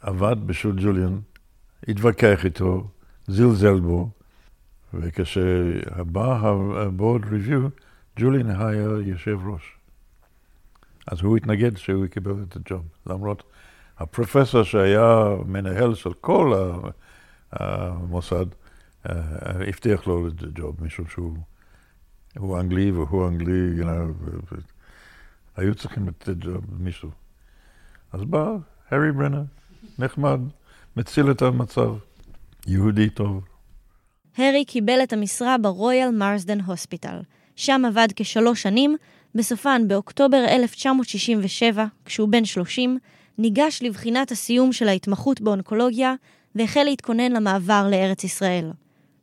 עבד בשביל ג'וליאן, התווכח איתו, זלזל בו, וכשבא הבורד ריוויו, ג'וליאן היה יושב ראש. אז הוא התנגד שהוא יקבל את הג'וב, למרות הפרופסור שהיה מנהל של כל המוסד, הבטיח לו את הג'וב, משום שהוא אנגלי והוא אנגלי, היו צריכים לתת ג'וב למישהו. אז בא הארי ברנר, נחמד, מציל את המצב, יהודי טוב. הארי קיבל את המשרה ברויאל מרסדן הוספיטל. שם עבד כשלוש שנים, בסופן באוקטובר 1967, כשהוא בן 30, ניגש לבחינת הסיום של ההתמחות באונקולוגיה והחל להתכונן למעבר לארץ ישראל.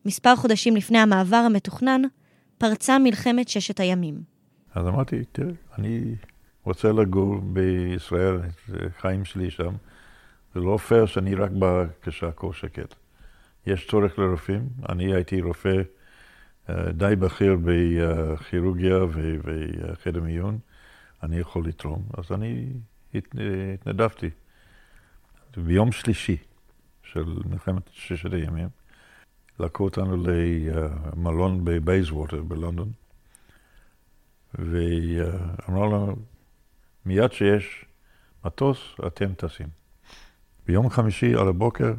מספר חודשים לפני המעבר המתוכנן, פרצה מלחמת ששת הימים. אז אמרתי, תראה, אני רוצה לגור בישראל, את החיים שלי שם. זה לא פייר שאני רק בא כשהכול שקט. יש צורך לרופאים. אני הייתי רופא די בכיר בכירורגיה וחדר מיון. אני יכול לתרום, אז אני הת- התנדבתי. ביום שלישי של מלחמת ששת הימים, לקחו אותנו למלון בבייזווטר בלונדון, ואמרו לנו, מיד שיש מטוס, אתם טסים. ביום חמישי על הבוקר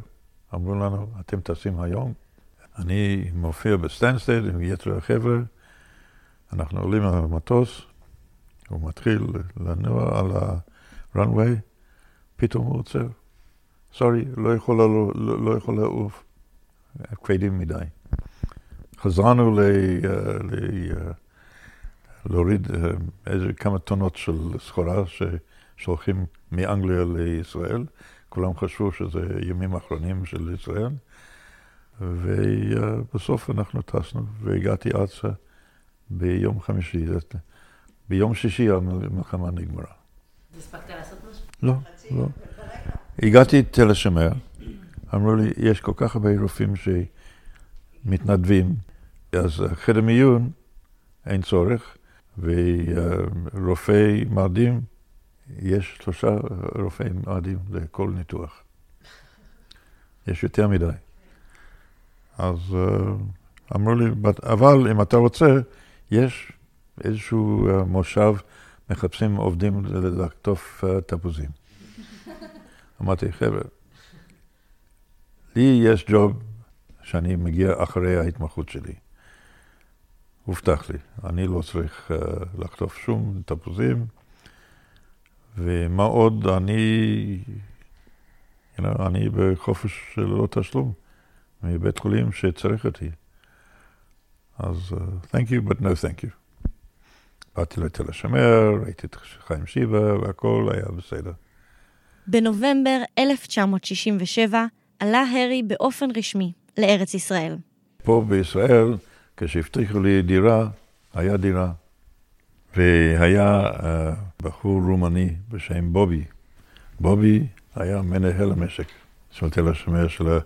אמרו לנו, אתם טסים היום. אני מופיע בסטנסטד עם יתר החבר'ה, אנחנו עולים על המטוס, הוא מתחיל לנוע על ה-runway, פתאום הוא עוצר. sorry, לא יכול, לא, לא יכול לעוף, כבדים מדי. חזרנו ל, ל, להוריד אה, איזה כמה טונות של סחורה ששולחים מאנגליה לישראל. כולם חשבו שזה ימים אחרונים של ישראל. ובסוף אנחנו טסנו, והגעתי ארצה ביום חמישי. ביום שישי המלחמה נגמרה. הספקת לעשות משהו? לא, לא. הגעתי תל השומר, אמרו לי, יש כל כך הרבה רופאים שמתנדבים, אז חדר מיון, אין צורך, ורופאי מרדים, יש שלושה רופאי מרדים לכל ניתוח. יש יותר מדי. אז אמרו לי, אבל אם אתה רוצה, יש איזשהו מושב, מחפשים עובדים לקטוף תפוזים. <laughs> אמרתי, חבר'ה, לי יש ג'וב שאני מגיע אחרי ההתמחות שלי. הובטח לי, אני לא צריך לחטוף שום תפוזים, ומה עוד, אני, you know, אני בחופש של לא תשלום מבית חולים שצריך אותי. אז uh, thank you, but no thank you. באתי לתל השומר, ראיתי את חיים שיבה והכל היה בסדר. בנובמבר 1967 עלה הרי באופן רשמי לארץ ישראל. פה בישראל, כשהבטיחו לי דירה, היה דירה. והיה uh, בחור רומני בשם בובי. בובי היה מנהל המשק של תל השומר של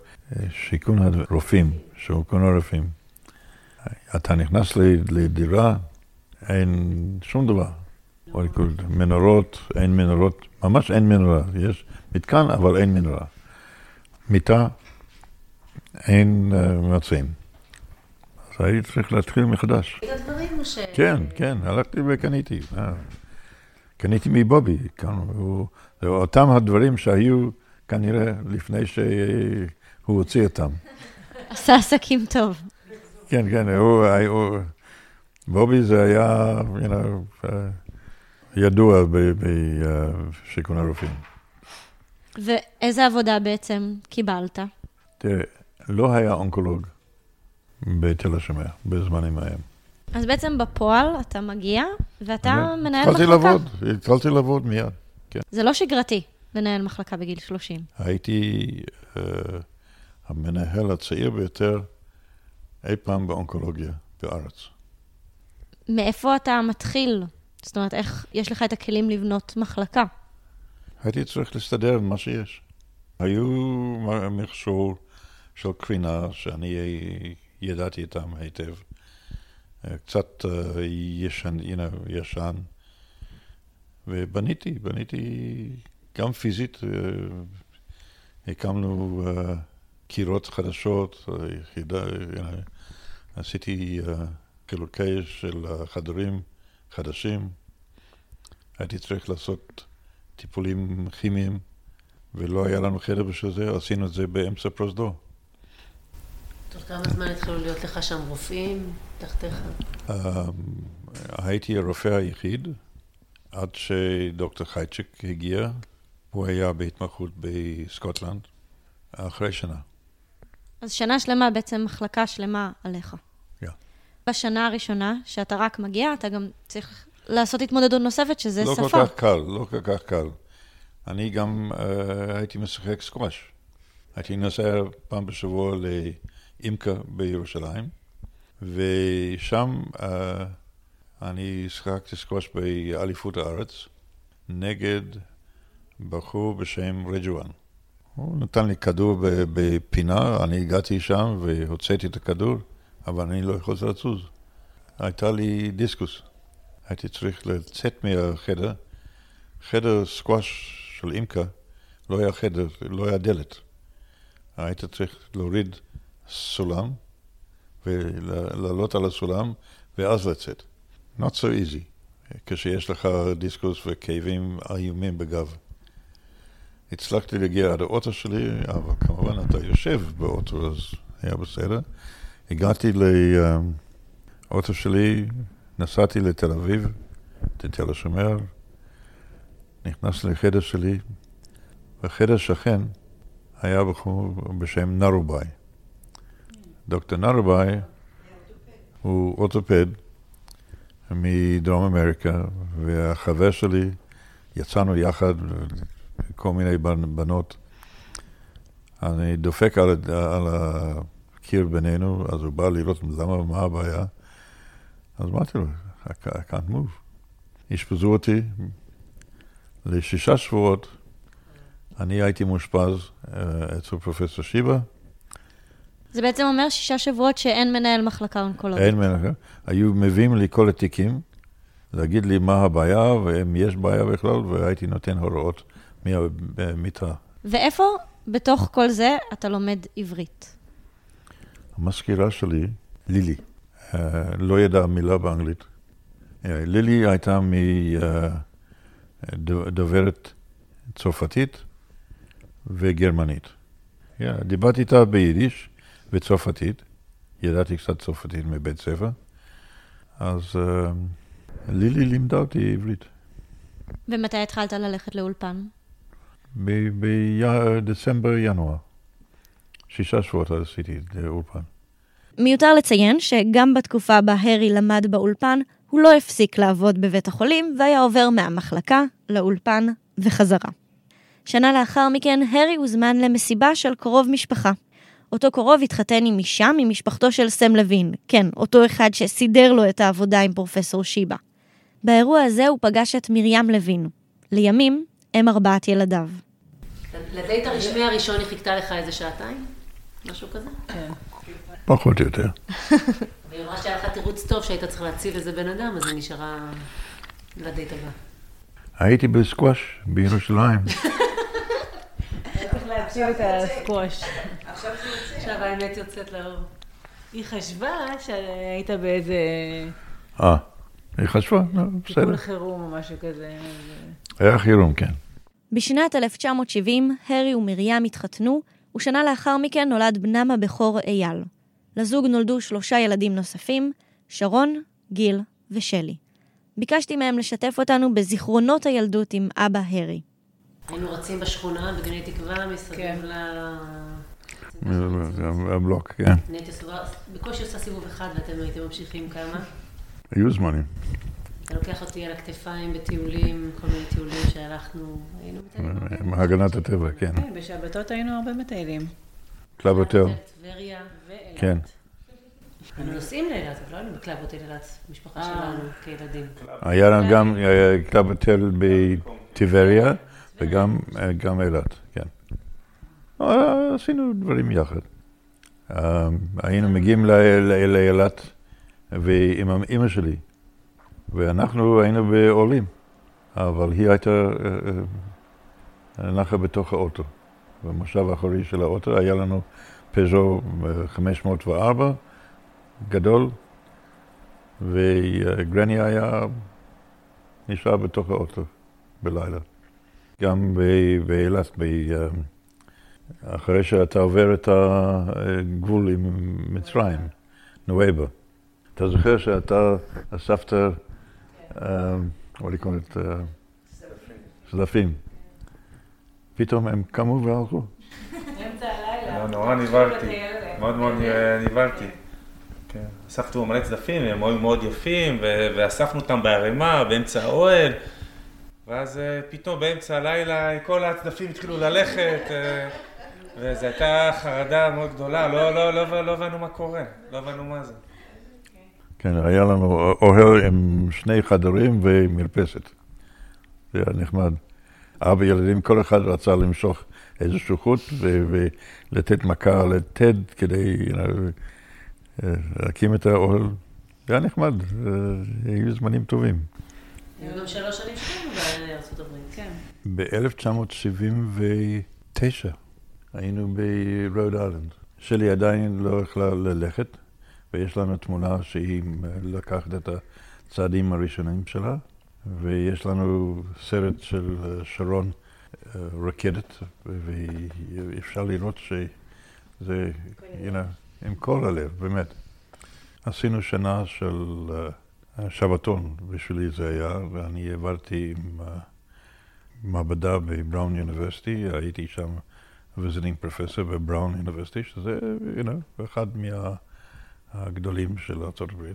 שיכון הרופאים, שיכון הרופאים. אתה נכנס לדירה, אין שום דבר. מנורות, אין מנורות, ממש אין מנורה. יש מתקן, אבל אין מנורה. מיטה, אין uh, מצעים. אז הייתי צריך להתחיל מחדש. את הדברים ש... כן, כן, הלכתי וקניתי. קניתי מבובי, זה אותם הדברים שהיו כנראה לפני שהוא הוציא אותם. עשה עסקים טוב. כן, כן, הוא, הוא, בובי זה היה, you know, ידוע בשיכון הרופאים. ואיזה עבודה בעצם קיבלת? תראה, לא היה אונקולוג בתל השומר בזמנים ההם. אז בעצם בפועל אתה מגיע ואתה מנהל התחלתי מחלקה. לעבוד, התחלתי לעבוד מיד, כן. זה לא שגרתי לנהל מחלקה בגיל 30. הייתי uh, המנהל הצעיר ביותר אי פעם באונקולוגיה בארץ. מאיפה אתה מתחיל? זאת אומרת, איך יש לך את הכלים לבנות מחלקה? הייתי צריך להסתדר עם מה שיש. היו מכשור של קרינה שאני ידעתי איתם היטב. קצת uh, ישן, you know, ישן. ובניתי, בניתי גם פיזית, uh, הקמנו uh, קירות חדשות, יחידה, know, עשיתי חילוקי של חדרים חדשים. הייתי צריך לעשות טיפולים כימיים, ולא היה לנו חדר בשביל זה, עשינו את זה באמצע פרוזדור. תוך כמה זמן התחילו להיות לך שם רופאים תחתיך? הייתי הרופא היחיד עד שדוקטור חייצ'יק הגיע. הוא היה בהתמחות בסקוטלנד אחרי שנה. אז שנה שלמה, בעצם מחלקה שלמה עליך. כן. בשנה הראשונה, שאתה רק מגיע, אתה גם צריך לעשות התמודדות נוספת, שזה לא שפה. כל כך קל, לא כל כך קל. אני גם uh, הייתי משחק סקווש. הייתי נוסע פעם בשבוע לאימקה בירושלים, ושם uh, אני שיחקתי סקווש באליפות הארץ נגד בחור בשם רג'ואן. הוא נתן לי כדור בפינה, אני הגעתי שם והוצאתי את הכדור, אבל אני לא יכולתי לזוז. הייתה לי דיסקוס. הייתי צריך לצאת מהחדר. חדר סקואש של אימקה לא היה חדר, לא היה דלת. היית צריך להוריד סולם ולעלות על הסולם ואז לצאת. Not so easy, כשיש לך דיסקוס וכאבים איומים בגב. הצלחתי להגיע עד האוטו שלי, אבל כמובן אתה יושב באוטו, אז היה בסדר. הגעתי לאוטו שלי, נסעתי לתל אביב, לתל השומר, נכנסתי לחדר שלי, בחדר שכן היה בחור בשם נרובאי. דוקטור נרובאי הוא אורתופד מדרום אמריקה, והחבר שלי, יצאנו יחד, כל מיני בנות. אני דופק על, על הקיר בינינו, אז הוא בא לראות למה, מה הבעיה. אז אמרתי לו, I can't move. אשפזו אותי לשישה שבועות. אני הייתי מאושפז אה, אצל פרופסור שיבא. זה בעצם אומר שישה שבועות שאין מנהל מחלקה אונקולוגית. אין מנהל, היו מביאים לי כל התיקים, להגיד לי מה הבעיה, ואם יש בעיה בכלל, והייתי נותן הוראות מהמיטה. ואיפה בתוך כל זה אתה לומד עברית? המזכירה שלי, לילי, אה, לא ידעה מילה באנגלית. אה, לילי הייתה מדוברת צרפתית וגרמנית. דיברתי איתה ביידיש וצרפתית, ידעתי קצת צרפתית מבית ספר, אז אה, לילי לימדה אותי עברית. ומתי התחלת ללכת לאולפן? בדצמבר-ינואר. שישה שבועות עשיתי אולפן. מיותר לציין שגם בתקופה בה הארי למד באולפן, הוא לא הפסיק לעבוד בבית החולים והיה עובר מהמחלקה לאולפן וחזרה. שנה לאחר מכן, הארי הוזמן למסיבה של קרוב משפחה. אותו קרוב התחתן עם אישה ממשפחתו של סם לוין, כן, אותו אחד שסידר לו את העבודה עם פרופסור שיבא. באירוע הזה הוא פגש את מרים לוין, לימים אם ארבעת ילדיו. לדייט הרשמי הראשון היא חיכתה לך איזה שעתיים? משהו כזה? כן. פחות או יותר. <laughs> והיא אמרה שהיה לך תירוץ טוב שהיית צריך להציל איזה בן אדם, אז היא נשארה לדייט הבא. הייתי בסקווש בירושלים. <laughs> צריך להציל את הסקווש. עכשיו האמת יוצאת לאור. היא חשבה שהיית באיזה אה, היא חשבה, לא, בסדר. טיפול חירום או משהו כזה. היה חירום, כן. בשנת 1970, הארי ומרים התחתנו, ושנה לאחר מכן נולד בנם הבכור אייל. לזוג נולדו שלושה ילדים נוספים, שרון, גיל ושלי. ביקשתי מהם לשתף אותנו בזיכרונות הילדות עם אבא הארי. היינו רצים בשכונה בגני תקווה כן. מסביב ל... הבלוק, כן. אני הייתי עושה, בקושי עושה סיבוב אחד ואתם הייתם ממשיכים כמה. היו זמנים. אתה לוקח אותי על הכתפיים בטיולים, כל מיני טיולים שהלכנו, היינו מטיילים. הגנת הטבע, כן. כן, בשבתות היינו הרבה מטיילים. קלאב הוטל, טבריה. ואילת. כן. היינו נוסעים לאילת, אבל לא היינו בקלאב הוטל אילת, משפחה אה. שלנו, כילדים. היה לנו גם קלאב הוטל בטבריה וגם אה, גם אילת, כן. אה, עשינו דברים יחד. אה, היינו מגיעים ל- ל- לאילת ועם אמא שלי, ואנחנו היינו בעולים, אבל היא הייתה אה, אה, נחה בתוך האוטו. במושב האחורי של האוטו היה לנו פז'ו אה, 504, גדול, וגרני היה נשאר בתוך האוטו בלילה. גם באילת, אה, אחרי שאתה עובר את הגבול עם מצרים, נואבה. אתה זוכר שאתה אספת, אה, what do you call it, אה. פתאום הם קמו והלכו. באמצע הלילה. לא, נורא נבהלתי, מאוד מאוד נבהלתי. כן. אספנו מלא צדפים, הם היו מאוד יפים, ואספנו אותם בערימה, באמצע האוהל, ואז אה, פתאום באמצע הלילה כל הצדפים התחילו ללכת, אה, וזו הייתה חרדה מאוד גדולה, לא, לא, לא, לא הבנו מה קורה, לא הבנו מה זה. כן, היה לנו אוהל עם שני חדרים ומרפסת. זה היה נחמד. ארבע ילדים, כל אחד רצה למשוך איזשהו חוט ו- ולתת מכה לטד כדי אה, להקים את האוהל. זה היה נחמד, אה, היו זמנים טובים. היו גם שלוש שנים שלנו בארצות הברית. כן. ב-1979 היינו ברוד איילנד. שלי עדיין לא יכלה ללכת, ויש לנו תמונה שהיא לקחת את הצעדים הראשונים שלה, ויש לנו סרט של אה, שרון אה, רקדת, ואפשר לראות שזה, know, עם כל הלב, באמת. עשינו שנה של שבתון, בשבילי זה היה, ואני העברתי עם מעבדה בבראון יוניברסיטי, הייתי שם visiting professor בבראון יוניברסיטי, שזה, know, אחד מהגדולים של ארה"ב.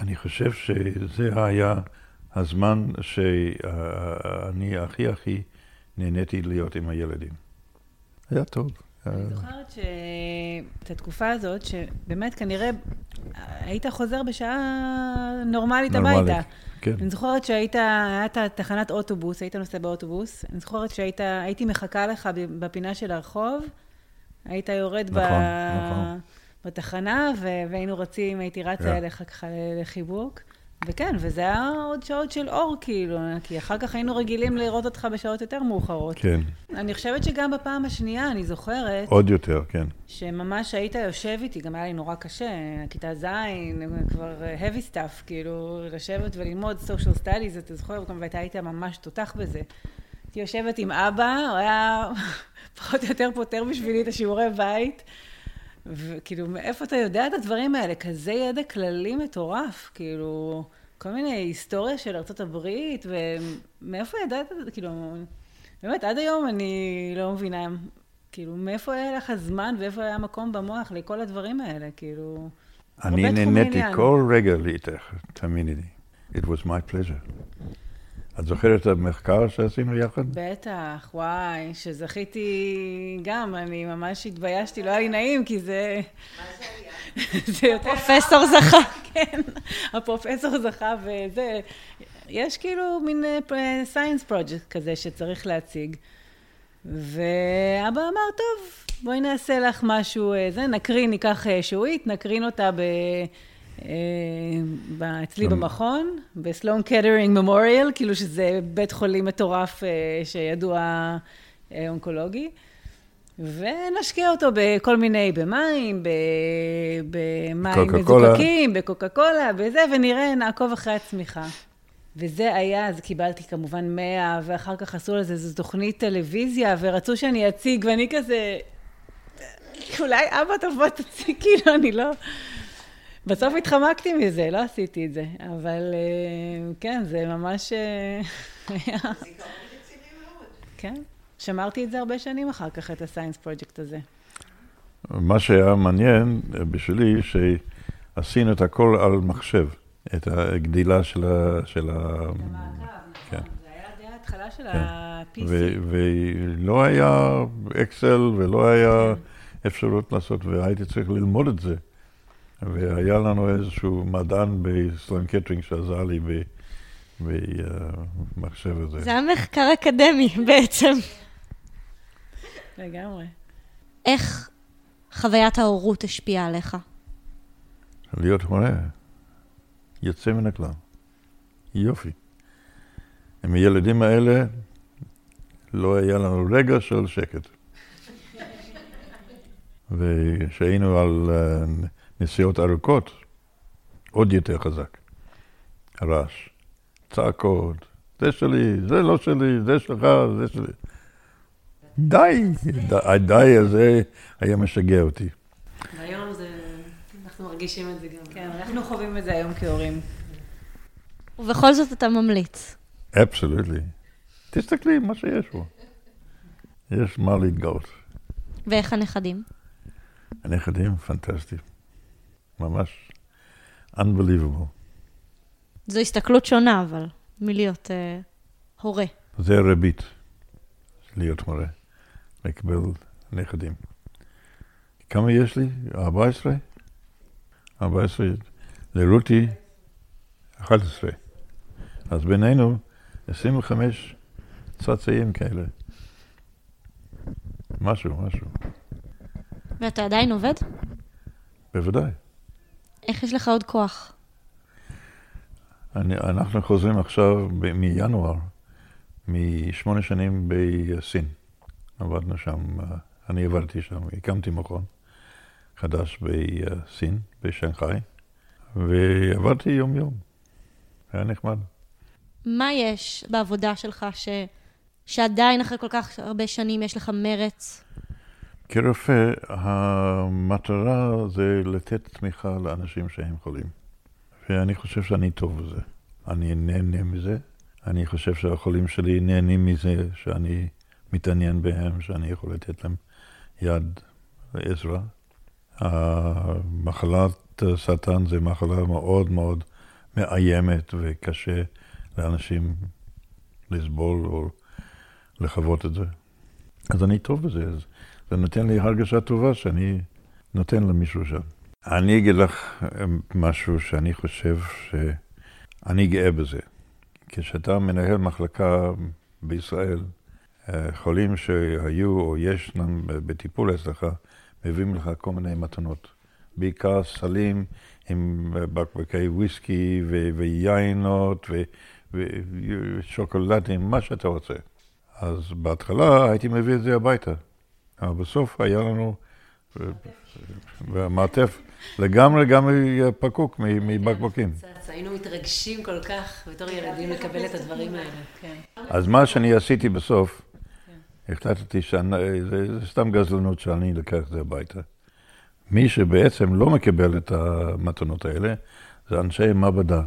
אני חושב שזה היה הזמן שאני הכי הכי נהניתי להיות עם הילדים. היה טוב. אני זוכרת שאת התקופה הזאת, שבאמת כנראה היית חוזר בשעה נורמלית הביתה. כן. אני זוכרת שהיית, הייתה תחנת אוטובוס, היית נוסע באוטובוס, אני זוכרת שהייתי מחכה לך בפינה של הרחוב, היית יורד נכון, ב... נכון. בתחנה. והיינו רצים, הייתי רצה כן. אליך ככה לחיבוק. וכן, וזה היה עוד שעות של אור, כאילו, כי אחר כך היינו רגילים לראות אותך בשעות יותר מאוחרות. כן, אני חושבת שגם בפעם השנייה, אני זוכרת, עוד יותר, כן. שממש היית יושב איתי, גם היה לי נורא קשה, כיתה ז', כבר heavy stuff, כאילו, לשבת וללמוד social studies, אתה זוכר, ואתה היית ממש תותח בזה. הייתי יושבת עם אבא, הוא היה <laughs> פחות או יותר פותר בשבילי את השיעורי בית, וכאילו, מאיפה אתה יודע את הדברים האלה? כזה ידע כללי מטורף, כאילו, כל מיני היסטוריה של ארצות הברית, ומאיפה ידעת, כאילו, באמת, עד היום אני לא מבינה, כאילו, מאיפה היה לך זמן ואיפה היה מקום במוח לכל הדברים האלה, כאילו... אני נהניתי. כל רגע לאיתך, תאמיני לי. It was my pleasure. את זוכרת את המחקר שעשינו יחד? בטח, וואי, שזכיתי גם, אני ממש התביישתי, לא היה לי נעים, כי זה... זה יותר... פרופסור זכה. כן, הפרופסור זכה וזה, יש כאילו מין science project כזה שצריך להציג. ואבא אמר, טוב, בואי נעשה לך משהו, אה, זה, נקרין, ניקח אה, שעועית, נקרין אותה ב... אה, אצלי. במכון, בסלואן קטרינג ממוריאל, כאילו שזה בית חולים מטורף אה, שידוע אה, אונקולוגי. ונשקה אותו בכל מיני, במים, במים. מזוקקים, בקוקה קולה, בזה, ונראה, נעקוב אחרי הצמיחה. וזה היה, אז קיבלתי כמובן 100, ואחר כך עשו לזה איזו תוכנית טלוויזיה, ורצו שאני אציג, ואני כזה, אולי אבא טוב בוא תציג, <laughs> כאילו, אני לא... בסוף התחמקתי מזה, לא עשיתי את זה, אבל אה, כן, זה ממש אה, היה... כן, שמרתי את זה הרבה שנים אחר כך, את הסיינס פרויקט הזה. מה שהיה מעניין אה, בשבילי, שעשינו את הכל על מחשב, את הגדילה של ה... של ה... כן. זה היה די ההתחלה של כן. ה-PC. ולא היה אקסל ולא היה אפשרות לעשות, והייתי צריך ללמוד את זה. והיה לנו איזשהו מדען בסלון קטרינג שעזר לי ב- במחשב הזה. זה היה מחקר אקדמי בעצם. לגמרי. איך חוויית ההורות השפיעה עליך? להיות מורה, יוצא מן הכלל. יופי. עם הילדים האלה לא היה לנו רגע של שקט. <laughs> וכשהיינו על אה, נסיעות ארוכות, עוד יותר חזק. הרעש, צעקות, זה שלי, זה לא שלי, זה שלך, זה שלי. די, די, די הזה היה משגע אותי. והיום זה... אנחנו מרגישים את זה גם. כן, אנחנו חווים את זה היום כהורים. ובכל זאת אתה ממליץ. אבסולוטלי. תסתכלי מה שיש פה. יש מה להתגאות. ואיך הנכדים? הנכדים פנטסטיים. ממש unbelievable. זו הסתכלות שונה, אבל, מלהיות אה, הורה. זה הריבית, להיות מורה, לקבל נכדים. כמה יש לי? 14? 14. לרותי, 11. אז בינינו, 25 צאצאים כאלה. משהו, משהו. ואתה עדיין עובד? בוודאי. איך יש לך עוד כוח? אני, אנחנו חוזרים עכשיו ב- מינואר, משמונה שנים בסין. עבדנו שם, אה, אני עבדתי שם, הקמתי מכון חדש בסין, בשנגחאי, ועבדתי יום-יום. היה נחמד. מה יש בעבודה שלך ש... שעדיין אחרי כל כך הרבה שנים יש לך מרץ? כרופא, המטרה זה לתת תמיכה לאנשים שהם חולים. ואני חושב שאני טוב בזה. אני נהנה מזה. אני חושב שהחולים שלי נהנים מזה שאני מתעניין בהם, שאני יכול לתת להם יד ועזרה. מחלת סרטן זה מחלה מאוד מאוד מאיימת וקשה לאנשים לסבול או לחוות את זה. אז אני טוב בזה, זה נותן לי הרגשה טובה שאני נותן למישהו שם. אני אגיד לך משהו שאני חושב שאני גאה בזה. כשאתה מנהל מחלקה בישראל, חולים שהיו או ישנם בטיפול אצלך, מביאים לך כל מיני מתנות. בעיקר סלים עם בקבקי וויסקי ו- ויינות ו- ושוקולדים, מה שאתה רוצה. אז בהתחלה הייתי מביא את זה הביתה, אבל בסוף היה לנו מעטף לגמרי לגמרי פקוק מבקבוקים. היינו מתרגשים כל כך בתור ילדים לקבל את הדברים האלה. כן. אז מה שאני עשיתי בסוף, החלטתי שזה סתם גזלנות שאני לקח את זה הביתה. מי שבעצם לא מקבל את המתנות האלה, זה אנשי מעבדה,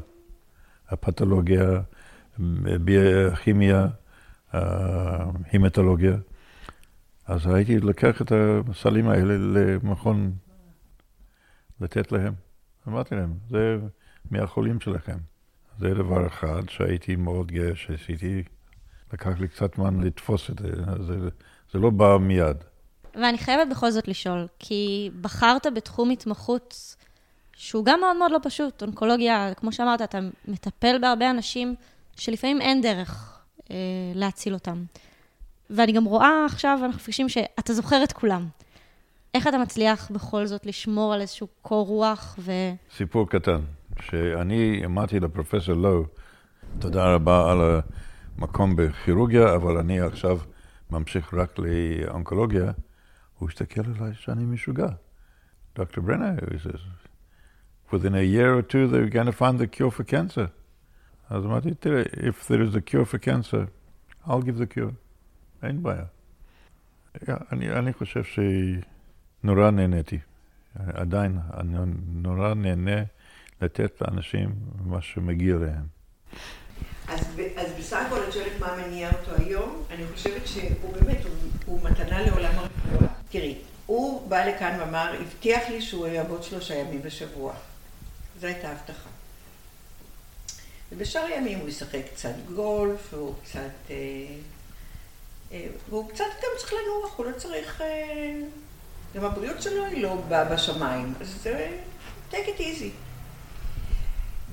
הפתולוגיה, ביוכימיה, הימטולוגיה. אז הייתי לקח את הסלים האלה למכון לתת להם. אמרתי להם, זה מהחולים שלכם. זה דבר אחד שהייתי מאוד גאה שעשיתי. לקח לי קצת זמן לתפוס את זה, זה, זה לא בא מיד. ואני חייבת בכל זאת לשאול, כי בחרת בתחום התמחות שהוא גם מאוד מאוד לא פשוט. אונקולוגיה, כמו שאמרת, אתה מטפל בהרבה אנשים שלפעמים אין דרך אה, להציל אותם. ואני גם רואה עכשיו, אנחנו מפגשים שאתה זוכר את כולם. איך אתה מצליח בכל זאת לשמור על איזשהו קור רוח ו... סיפור קטן, שאני אמרתי לפרופסור לואו, תודה רבה על המקום בכירורגיה, אבל אני עכשיו ממשיך רק לאונקולוגיה. הוא הסתכל עליי שאני משוגע. דוקטור ברנר, he says, within a year or two they're going to find the cure for cancer. אז אמרתי, תראה, if there is a cure for cancer, I'll give the cure. אין בעיה. אני, אני חושב שנורא נהניתי. עדיין, אני נורא נהנה לתת לאנשים מה שמגיע להם. אז, אז בסך הכל את שואלת מה מניע אותו היום, אני חושבת שהוא באמת, הוא, הוא מתנה לעולם הרפואה. תראי, הוא בא לכאן ואמר, הבטיח לי שהוא יעבוד שלושה ימים בשבוע. זו הייתה הבטחה. ובשאר הימים הוא ישחק קצת גולף, והוא קצת... אה, והוא קצת גם צריך לנוח, הוא לא צריך... אה, גם הבריאות שלו היא לא באה בשמיים, אז זה... take it easy.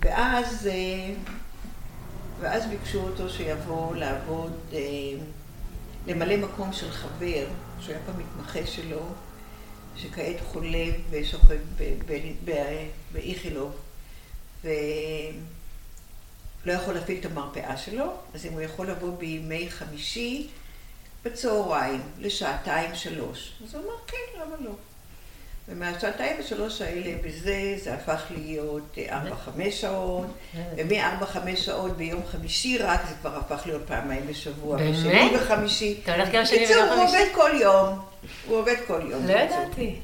ואז... אה, ואז ביקשו אותו שיבוא לעבוד, אה, למלא מקום של חבר, שהיה פעם מתמחה שלו, שכעת חולה ושוכב באיכילוב, ולא יכול להפעיל את המרפאה שלו, אז אם הוא יכול לבוא בימי חמישי בצהריים, לשעתיים שלוש. אז הוא אמר, כן, למה לא? ומהשעתיים ושלוש האלה בזה, זה הפך להיות ארבע-חמש שעות, ומארבע-חמש שעות ביום חמישי רק, זה כבר הפך להיות פעמיים בשבוע. באמת? בשני וחמישי. אתה הולך גם שני בקיצור, וגם הוא חמישי? עובד כל יום. הוא עובד כל יום. לא ידעתי.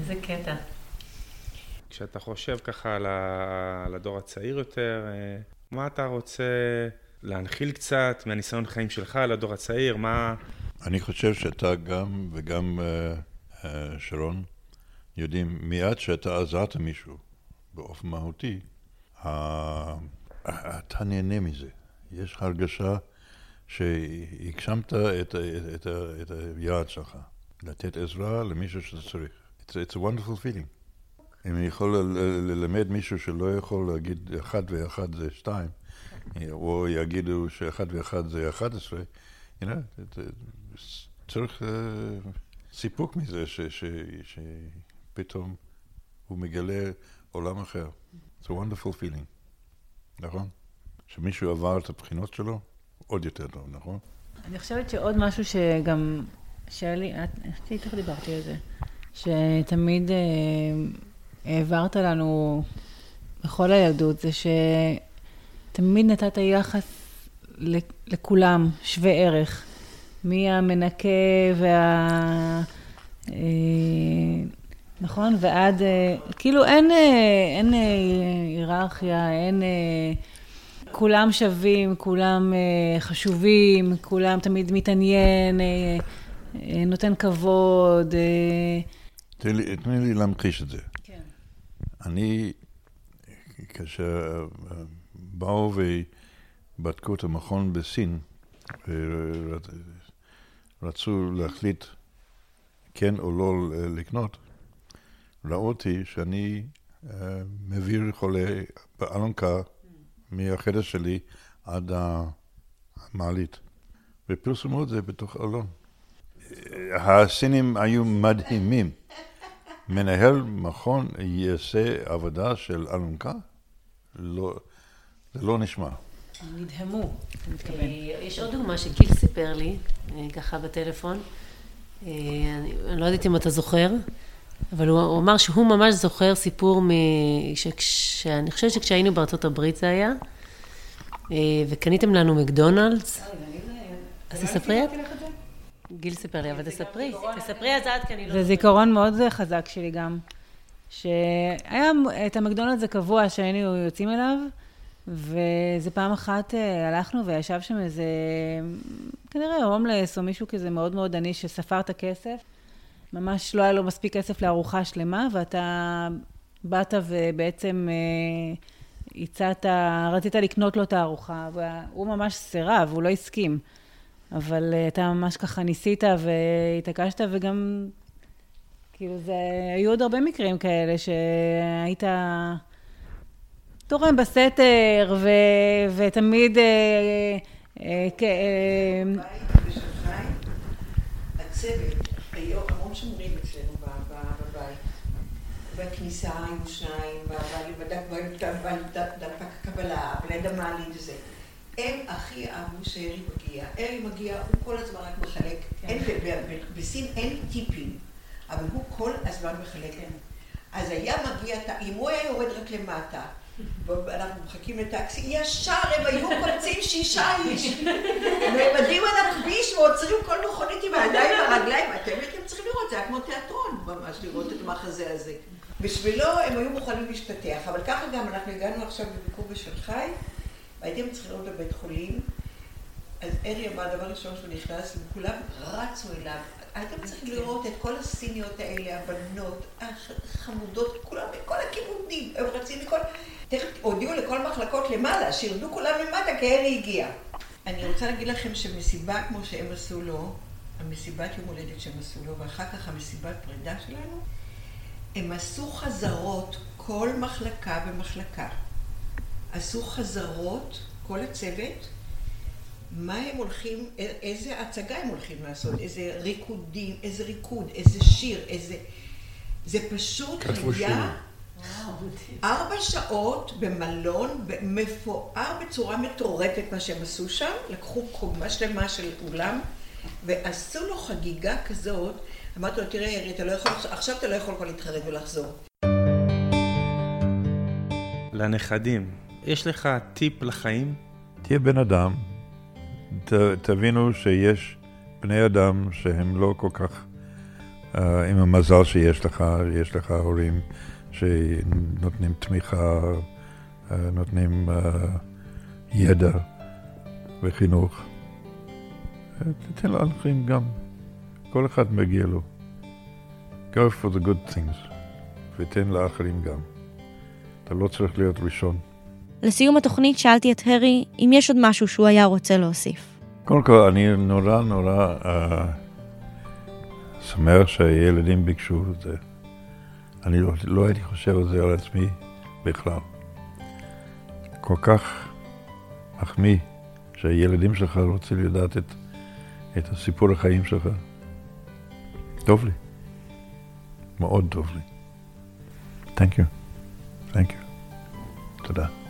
איזה קטע. כשאתה חושב ככה. על הדור הצעיר יותר, אה, מה אתה רוצה להנחיל קצת מהניסיון חיים שלך לדור הצעיר? מה... אני חושב שאתה גם, וגם uh, שרון, יודעים, מיד שאתה עזרת מישהו באופן מהותי, uh, אתה נהנה מזה. יש הרגשה שהגשמת את, את, את, את היעד שלך, לתת עזרה למישהו שאתה צריך. It's, it's a wonderful feeling. אם אני יכול ללמד מישהו שלא יכול להגיד אחד ואחד זה שתיים, או יגידו שאחד ואחד זה 11, you know, צריך uh, סיפוק מזה ש, ש, שפתאום הוא מגלה עולם אחר. It's a wonderful feeling, נכון? שמישהו עבר את הבחינות שלו, עוד יותר טוב, נכון? אני חושבת שעוד משהו שגם, שלי, את, איתך דיברתי על זה, שתמיד אה, העברת לנו בכל הילדות, זה שתמיד נתת יחס לכולם, שווה ערך. מהמנקה וה... אה, נכון? ועד, אה, כאילו אין, אה, אין היררכיה, אין... כולם שווים, כולם חשובים, כולם תמיד מתעניין, נותן כבוד. תני לי, תני לי להמחיש את זה. כן. אני, כאשר באו ובדקו את המכון בסין, רצו להחליט כן או לא לקנות, ראו אותי שאני uh, מעביר חולה באלונקה מהחדר שלי עד המעלית. ופרסמו את זה בתוך אלון. הסינים היו מדהימים. מנהל מכון יעשה עבודה של אלונקה? לא, זה לא נשמע. נדהמו. אה, יש עוד דוגמה שגיל סיפר לי, אה, ככה בטלפון. אה, אני לא יודעת אם אתה זוכר, אבל הוא אמר שהוא ממש זוכר סיפור מ... שאני חושבת שכשהיינו בארצות הברית זה היה, וקניתם לנו מקדונלדס. אז תספרי את? גיל סיפר לי, אבל תספרי. תספרי אז את, כי אני לא... זה זיכרון מאוד חזק שלי גם. שהיה את המקדונלדס הקבוע שהיינו יוצאים אליו, וזה פעם אחת אה, הלכנו וישב שם איזה, כנראה הומלס או מישהו כזה מאוד מאוד עני שספר את הכסף. ממש לא היה לו מספיק כסף לארוחה שלמה, ואתה באת ובעצם אה, הצעת, רצית לקנות לו את הארוחה, והוא ממש סירב, הוא לא הסכים. אבל אה, אתה ממש ככה ניסית והתעקשת, וגם, כאילו, זה, היו עוד הרבה מקרים כאלה שהיית... תורם בסתר, ו, ותמיד... אה, אה, אה, הצוות, היו המון שומרים אצלנו בבית. בכניסה היו שניים, בדף הקבלה, בליד המעלית וזה. הם הכי אהבו שארי מגיע. ארי מגיע, הוא כל הזמן רק מחלק. כן. בסין אין טיפים, אבל הוא כל הזמן מחלק. כן. אז היה מגיע, אם הוא היה יורד רק למטה, אנחנו מחכים לטקסי, ישר הם היו קופצים שישה איש. נעמדים על הכביש ועוצרים כל מכונית עם הידיים והרגליים. אתם הייתם צריכים לראות, זה היה כמו תיאטרון ממש, לראות את המחזה הזה. בשבילו הם היו מוכנים להשתטח, אבל ככה גם אנחנו הגענו עכשיו לביקור בשלחי, והייתם צריכים לראות בבית חולים. אז ארי אמר, דבר ראשון שהוא נכנס, וכולם רצו אליו. הייתם צריכים לראות את כל הסיניות האלה, הבנות, החמודות, כולם, מכל הכיוונים, הם רצים מכל... תכף הודיעו לכל מחלקות למעלה, שירדו כולם למטה כי אלי הגיע. אני רוצה להגיד לכם שמסיבה כמו שהם עשו לו, המסיבת יום הולדת שהם עשו לו, ואחר כך המסיבת פרידה שלנו, הם עשו חזרות, כל מחלקה ומחלקה. עשו חזרות, כל הצוות, מה הם הולכים, איזה הצגה הם הולכים לעשות, איזה ריקודים, איזה ריקוד, איזה שיר, איזה... זה פשוט היה ארבע שעות במלון, מפואר בצורה מטורפת מה שהם עשו שם, לקחו קומה שלמה של אולם ועשו לו חגיגה כזאת, אמרתי לו, תראה ירי, לא יכול, עכשיו אתה לא יכול כבר להתחרט ולחזור. לנכדים, יש לך טיפ לחיים? תהיה בן אדם, ת, תבינו שיש בני אדם שהם לא כל כך uh, עם המזל שיש לך, יש לך הורים. שנותנים תמיכה, אה, נותנים אה, ידע וחינוך. תתן לאחרים גם, כל אחד מגיע לו. Go for the good things, ותן לאחרים גם. אתה לא צריך להיות ראשון. לסיום התוכנית שאלתי את הרי אם יש עוד משהו שהוא היה רוצה להוסיף. קודם כל, אני נורא נורא uh, שמח שהילדים ביקשו את זה. אני לא, לא הייתי חושב על זה על עצמי בכלל. כל כך מחמיא שהילדים שלך רוצים לדעת את, את הסיפור החיים שלך. טוב לי. מאוד טוב לי. Thank you. Thank you. תודה.